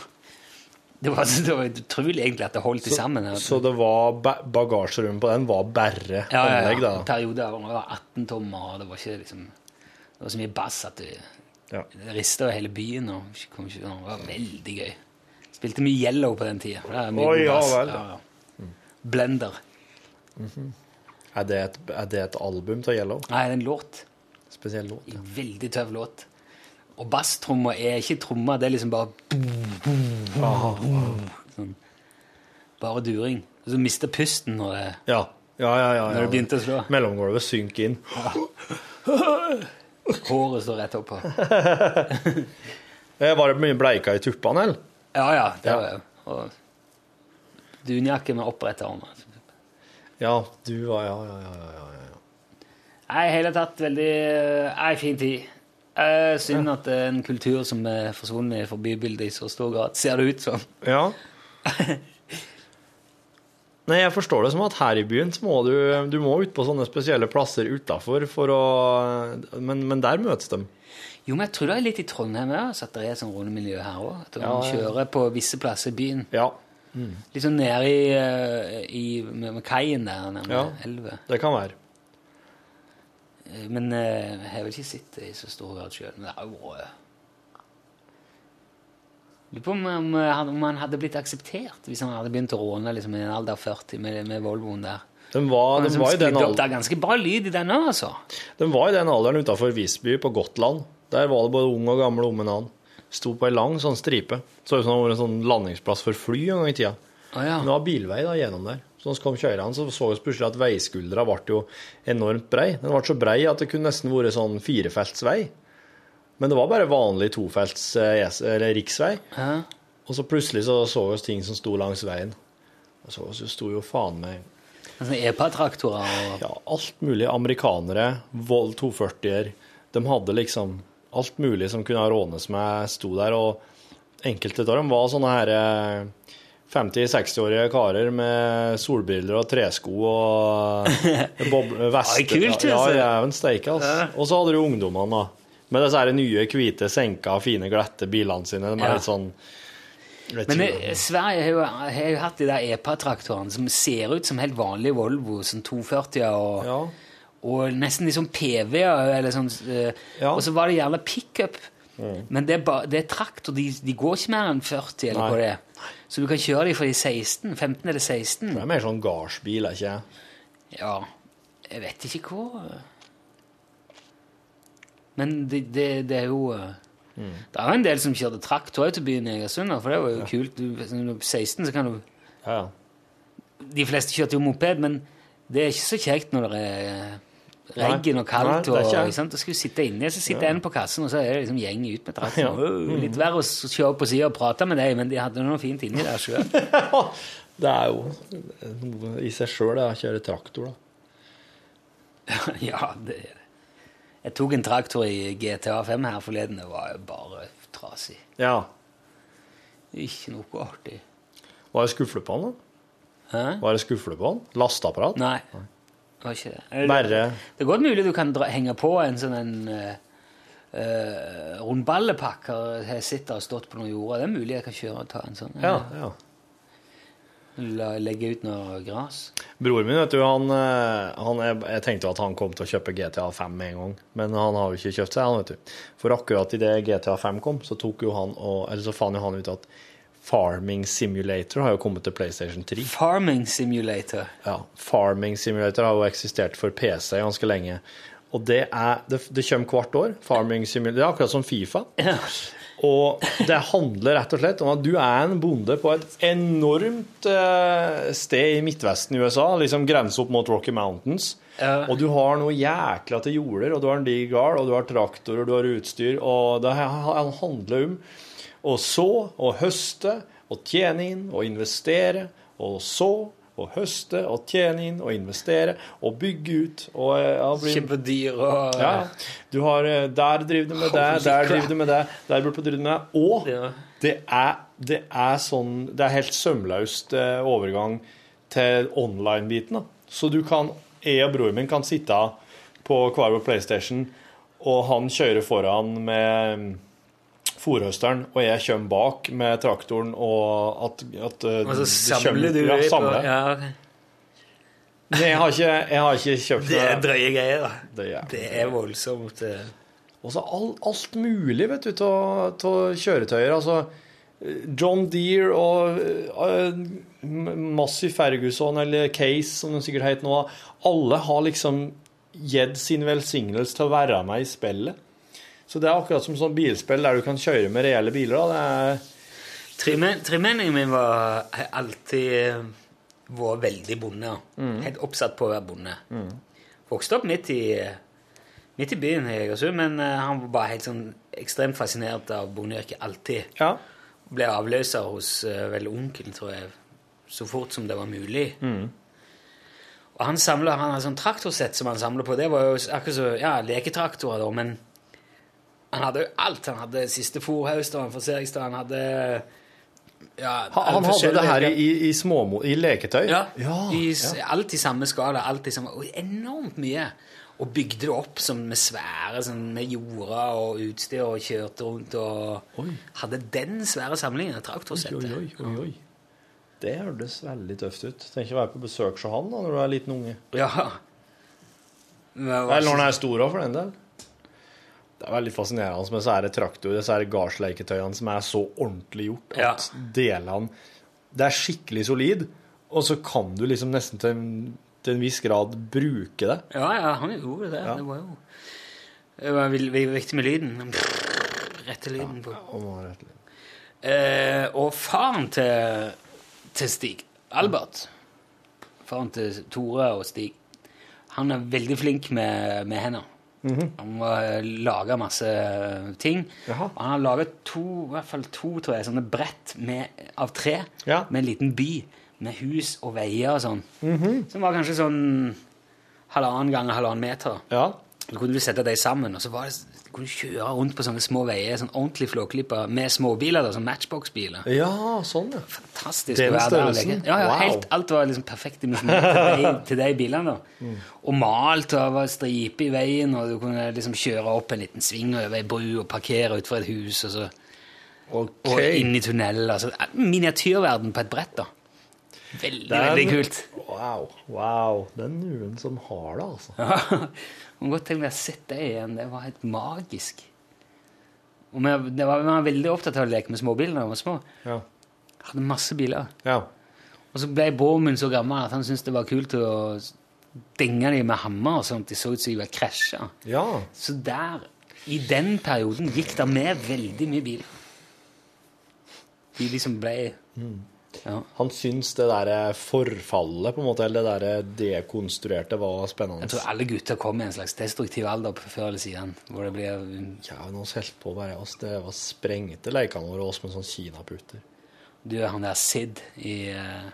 Det var, det var utrolig egentlig at det holdt så, sammen. Så det var ba bagasjerommet på den var bare ja, ja, anlegg, ja. da? Perioder det var 18 tommer, og det var ikke liksom Det var så mye bass at det, Ja. rista hele byen. og kom ikke, Det var veldig gøy. Spilte mye Yellow på den tida. Oi, ja vel. Ja, ja. Blender. Er det et, er det et album til Yellow? Nei, det er en låt. Spesiell låt. Ja. Veldig tøff låt. Og basstromma er ikke tromma, det er liksom bare sånn. Bare during. Og så mister pusten når det, Ja, ja, ja. ja, når det begynte å slå. Mellomgulvet synker inn. Håret står rett oppå. Eh, Var det mye bleika i tuppene, eller? Ja, ja. Det var det. Og dunjakke med oppretta armer. Ja, du var Ja, ja, ja. ja, ja. Nei, hele tatt veldig Ei, fin tid. Eh, synd at det er en kultur som er forsvunnet fra bybildet i så stor grad. Ser det ut som. Ja. Nei, jeg forstår det som at her i byen så må du, du må ut på sånne spesielle plasser utafor for å men, men der møtes de. Jo, men jeg tror det er litt i Trondheim òg, at det er sånn rånemiljø her òg. At man Ja, ja. kjører på visse plasser i byen. Ja, Litt sånn nede i, eh, i med, med kaien der, nærmere Ja. elva. det kan være. Eh, Men eh, jeg har vel ikke sett det i så stor grad sjøl. Men det har jo vært Lurer på om, om, han- hadde blitt akseptert hvis han hadde begynt å råne liksom, i en alder 40 med, med Volvoen der. Den var, Han de var, i, den alderen. det er ganske bra lyd i den òg, altså. Den var i den alderen utafor Visby, på Gotland. Der var det både ung og gammel om en annen. Sto på ei lang sånn stripe. Så ut som det var en sånn landingsplass for fly en gang i tida. Ah, ja. Men det var bilvei da gjennom der. Så når vi kom kjørende, så så vi plutselig at veiskuldra ble jo enormt brei. Den ble så brei at det kunne nesten vært sånn firefeltsvei. Men det var bare vanlig tofelts eh, eller riksvei. Ja. Og så plutselig så så vi ting som sto langs veien. Og så så sto jo faen meg Sånne EPA-traktorer og ja, alt mulig. Amerikanere, Vold 240-er. De hadde liksom alt mulig som kunne rånes med, sto der. Og enkelte av dem var sånne her eh, 50-60-årige karer med solbriller og tresko og vest. Ja, kult, Ja, altså. jæven steike, altså. Og så hadde du ungdommene, da. Med disse her nye, hvite, senka, fine, glatte bilene sine. De er litt sånn Men ikke. eh, Sverige har jo, har jo hatt de der EPA-traktorene som ser ut som helt vanlige Volvo, sånn 240-er og, Ja. Og nesten liksom PV-er, sånn eh, Ja. Mm. Og så var det gjerne pickup. Men det er, ba, det er traktor, de, de går ikke mer enn 40, eller hva det er. Så du kan kjøre dem for de 16, 15 eller 16. Det er mer sånn gardsbil, er ikke jeg? Ja, jeg vet ikke hvor Men det, det, det er jo mm. Det er jo en del som kjørte traktor til byen i Egersund, for det var jo kult. Du, er 16 så kan du Ja, ja. De fleste kjørte jo moped, men det er ikke så kjekt når det er regn og Nei, kaldt. er og, ikke. Da skal du sitte inne, så sitter en på kassen, og så er det liksom gjeng ut med terrassen. Ja. Mm. Litt verre å se på sida og prate med deg, men de hadde noe fint inni der sjøl. Det er jo noe i seg sjøl, det å kjøre traktor, da. ja, det er det. Jeg tok en traktor i GTA 5 her forleden. Det var jo bare trasig. Ja. Ikke noe artig. Var det skufle på han, da? Hæ? Var det skufle på han? Lasteapparat? Nei. Det var ikke det. Bare Det er godt mulig du kan dra, henge på en sånn en uh, uh, rundballepakker jeg sitter og stått på noe jorda. Det er mulig jeg kan kjøre og ta en sånn. Ja, ja. La, legge ut noe gras. Broren min, vet du, han, eh, han jeg, jeg tenkte at han kom til å kjøpe GTA 5 med en gang, men han har jo ikke kjøpt seg, han, vet du. For akkurat idet GTA 5 kom, så tok jo han og Eller så fant jo han ut at Farming Simulator har jo kommet til PlayStation 3. Farming simulator. Ja, Farming Simulator har jo eksistert for PC ganske lenge. Og det er Det, det kommer hvert år. Farming Simulator. Det er akkurat som Fifa. Ja. Og det handler rett og slett om at du er en bonde på et enormt eh, sted i midtvesten i USA, liksom grense opp mot Rocky Mountains. Ja. Og du har noe jækla til jorder, og du har en diger gard, og du har traktorer, du har utstyr, og det handler om å så og høste og tjene inn og investere, og så og høste og tjene inn og investere og bygge ut og eh, ja, Kjøpe dyr og ja, du har eh, Der driver du med det, der driver du med det, der burde du drive med det. Og Ja. det er, det er sånn Det er helt sømløst eh, overgang til online-biten. Så du kan Jeg og broren min kan sitte på hver vår PlayStation, og han kjører foran med fòrhøsteren, og jeg kommer bak med traktoren, og at, at eh, Og så samler du ja, samler. ja, Nei, jeg har ikke, jeg har ikke kjøpt Det er drøye greier, da. Det er- Det er voldsomt. eh. Og så alt, alt mulig, vet du, av kjøretøyer. Altså John Deere og uh, Massey Ferguson eller Case, som de sikkert heter nå. Alle har liksom gitt sin velsignelse til å være med i spillet. Så det er akkurat som sånn bilspill der du kan kjøre med reelle biler. Da. Det er Tremenningen min var har alltid eh, vært veldig bonde. Mm. Helt oppsatt på å være bonde. Vokste opp midt i, midt i byen i Egersund, men eh, han var bare helt sånn ekstremt fascinert av bondeyrket alltid. Ja. Ble avløser hos uh, vel onkel, tror jeg, så fort som det var mulig. Mm. Og han samlet, han hadde sånn traktorsett som han samlet på. Det var jo akkurat så, ja, leketraktorer da, men han hadde jo alt. Han hadde siste fòrhauster, han hadde ja, Han, han hadde det her i, i, små, I leketøy? ja, ja, i, ja. alt i samme skala, alt i samme, og enormt mye. Og bygde det opp som med svære, sånn, med jorder og utstyr, og kjørte rundt og Oi. hadde den svære samlingen av traktorsettet. Oi, oi, oi, oi. Det hørtes veldig tøft ut. Tenk å være på besøk hos han da, når du er liten unge. Ja. Men det var Eller når han er stor òg, for den del. Det er veldig fascinerende med disse traktor, disse gardsleiketøyene som er så ordentlig gjort at delene Det er skikkelig solid, og så kan du liksom nesten til en, til en viss grad bruke det. Ja, ja, han gjorde det. Ja. Det var jo Det var viktig med lyden. Rette lyden på. Det- Eh, og faren til, til Stig, Albert Faren til Tore og Stig, han er veldig flink med, med hender. Han har laga masse ting. Jaha. Han har laga to, i hvert fall to tror jeg, sånne brett med, av tre Ja. med en liten by. Med hus og veier og sånn. Som var kanskje sånn halvannen ganger halvannen meter. Ja. Så kunne du sette dem sammen, og så var det, kunne kjøre rundt på sånne små veier, sånn ordentlig flåklipper med småbiler, da, sånn Matchbox-biler. ja, sånn, ja. Fantastisk Den å være der og leke. Ja, ja, Wow. helt, alt var liksom perfekt dimensjonert til, til de bilene. da. Mm. Og malt og var stripe i veien, og du kunne liksom kjøre opp en liten sving over ei bru og parkere utenfor et hus, og så okay. og inn i tunneler. Altså, miniatyrverden på et brett, da. Veldig, veldig kult. Wow. wow. Den uen noen som har det, altså. Ja, Man godt tenke meg å sett det igjen. Det var helt magisk. Og vi, det var, vi var veldig opptatt av å leke med småbiler da vi var små. Ja. Hadde masse biler. ja. Og så ble Bormund så gammel at han syntes det var kult å denge dem med hammer, sånn sånt. de så ut som de var krasja. Ja. Så der i den perioden gikk det med veldig mye bil. De liksom ble ja. Han syns det der forfallet, på en måte, eller det der dekonstruerte, var spennende. Jeg tror alle gutter kommer i en slags destruktiv alder på- før eller siden. Hvor det blir Ja, men oss holdt på bare oss, Det var sprengte lekene våre, oss med sånn kinaputer. Du er han der Sid i uh,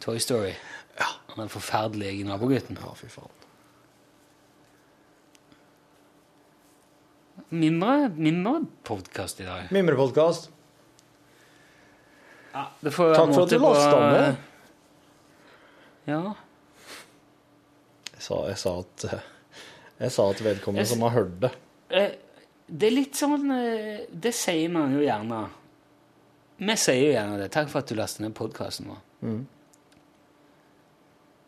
Toy Story. Ja. Han er forferdelige nabogutten. Ja, fy faen. Mimre, mimre podkast i dag. Mimrepodkast. Ja, det får være Takk for at du lasta på- ned. Ja. Jeg sa, jeg sa at Jeg sa at vedkommende Jeg som har hørt det Eh, Det er litt sånn eh, Det sier man jo gjerne. Vi sier jo gjerne det. Takk for at du lastet ned podkasten vår. Mm.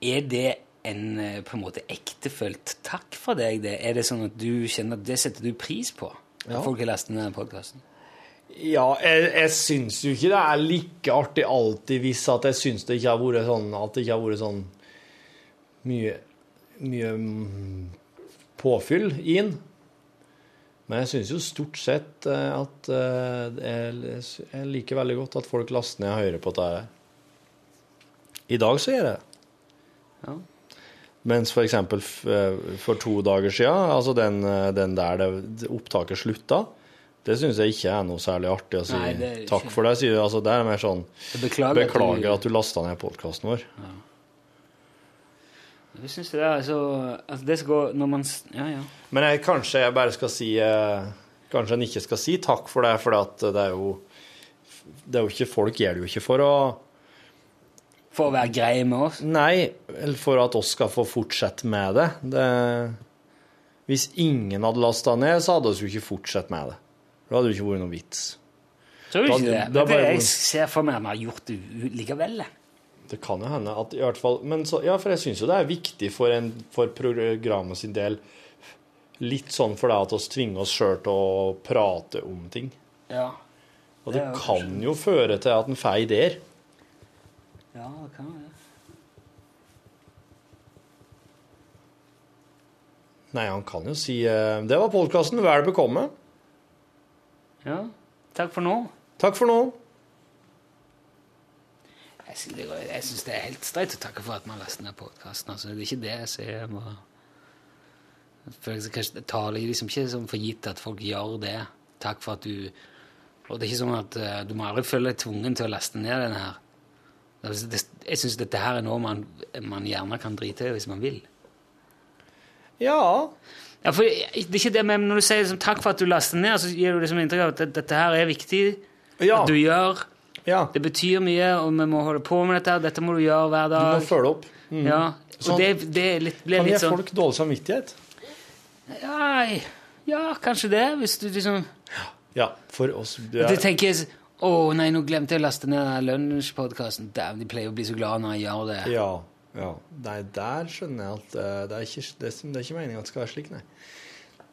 Er det en eh, på en måte ektefølt takk for deg? det? Er det sånn at du kjenner at det setter du pris på? At Ja. folk har lastet ned podkasten? Ja, jeg, jeg syns jo ikke det er like artig alltid hvis at jeg syns det ikke har vært sånn At det ikke har vært sånn mye Mye mm, påfyll i den. Men jeg syns jo stort sett eh, at eh, jeg, jeg liker veldig godt at folk laster ned og hører på dette. her. I dag så gjør jeg det. Ja. Mens for eksempel eh, for to dager siden, altså den, den der det, opptaket slutta, det syns jeg ikke er noe særlig artig å si Nei, det takk for det. Sier, altså, det er mer sånn beklager, Beklager at du du lasta ned podkasten vår. Jeg synes det er så altså Det skal gå når man Ja, ja. Men jeg, kanskje jeg bare skal si eh, Kanskje en ikke skal si takk for det, for det er jo det er jo ikke, Folk gjør det jo ikke for å For å være greie med oss? Nei, eller for at oss skal få fortsette med det. det hvis ingen hadde lasta ned, så hadde vi jo ikke fortsatt med det. Da hadde det ikke vært noen vits. Tror du Da- ikke det? da Men det jeg ser for meg at vi har gjort det likevel. Det kan jo hende at i hvert fall Men så, ja, for jeg syns jo det er viktig for, en, for programmet sin del litt sånn for deg at oss tvinger oss sjøl til å prate om ting. Ja. Og Det kan jo føre til at en får ideer. ja, det kan det. Nei, han kan jo si eh, Det var podkasten. Vel bekomme. Ja. Takk for nå. Takk for nå. Jeg syns det, er helt streit å takke for at man laster ned podkasten. Altså, det er ikke det jeg sier. Jeg må... kanskje, tar liksom ikke som for gitt at folk gjør det. Takk for at du Og det er ikke sånn at uh, du må aldri føle deg tvungen til å laste ned den her. Altså, jeg syns dette her er noe man, man gjerne kan drite i hvis man vil. Ja. Ja, for det er ikke det men Når du sier liksom, takk for at du laster ned, så gir du liksom inntrykk av at dette her er viktig. Ja. At du gjør. ja. Det betyr mye, og vi må holde på med dette. Dette må du gjøre hver Du må dag. følge opp. Mm. Ja, Sånn. det, det er litt, Kan gi sånn folk dårlig samvittighet? ja, ja, kanskje det. Hvis du liksom Ja, for oss det Du er, tenker å nei, nå glemte jeg å laste ned lunsjpodkasten. De pleier å bli så glade når jeg gjør det. Ja. Ja. Nei, der skjønner jeg at eh, det er ikke, det, er- det er ikke meningen at det skal være slik, nei.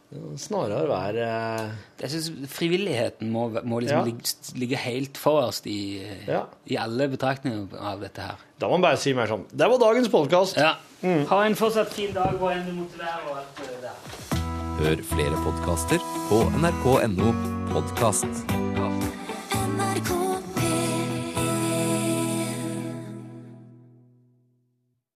Det Snarere være eh, Jeg synes Frivilligheten må, må liksom Ja. ligge, ligge helt forrest i, Ja. i alle betraktninger av dette her. Da må man bare si mer sånn Det var dagens podkast. Ja. Ha en fortsatt fin dag hvor enn du måtte være. og alt det der. Hør flere podkaster på nrk.no podkast.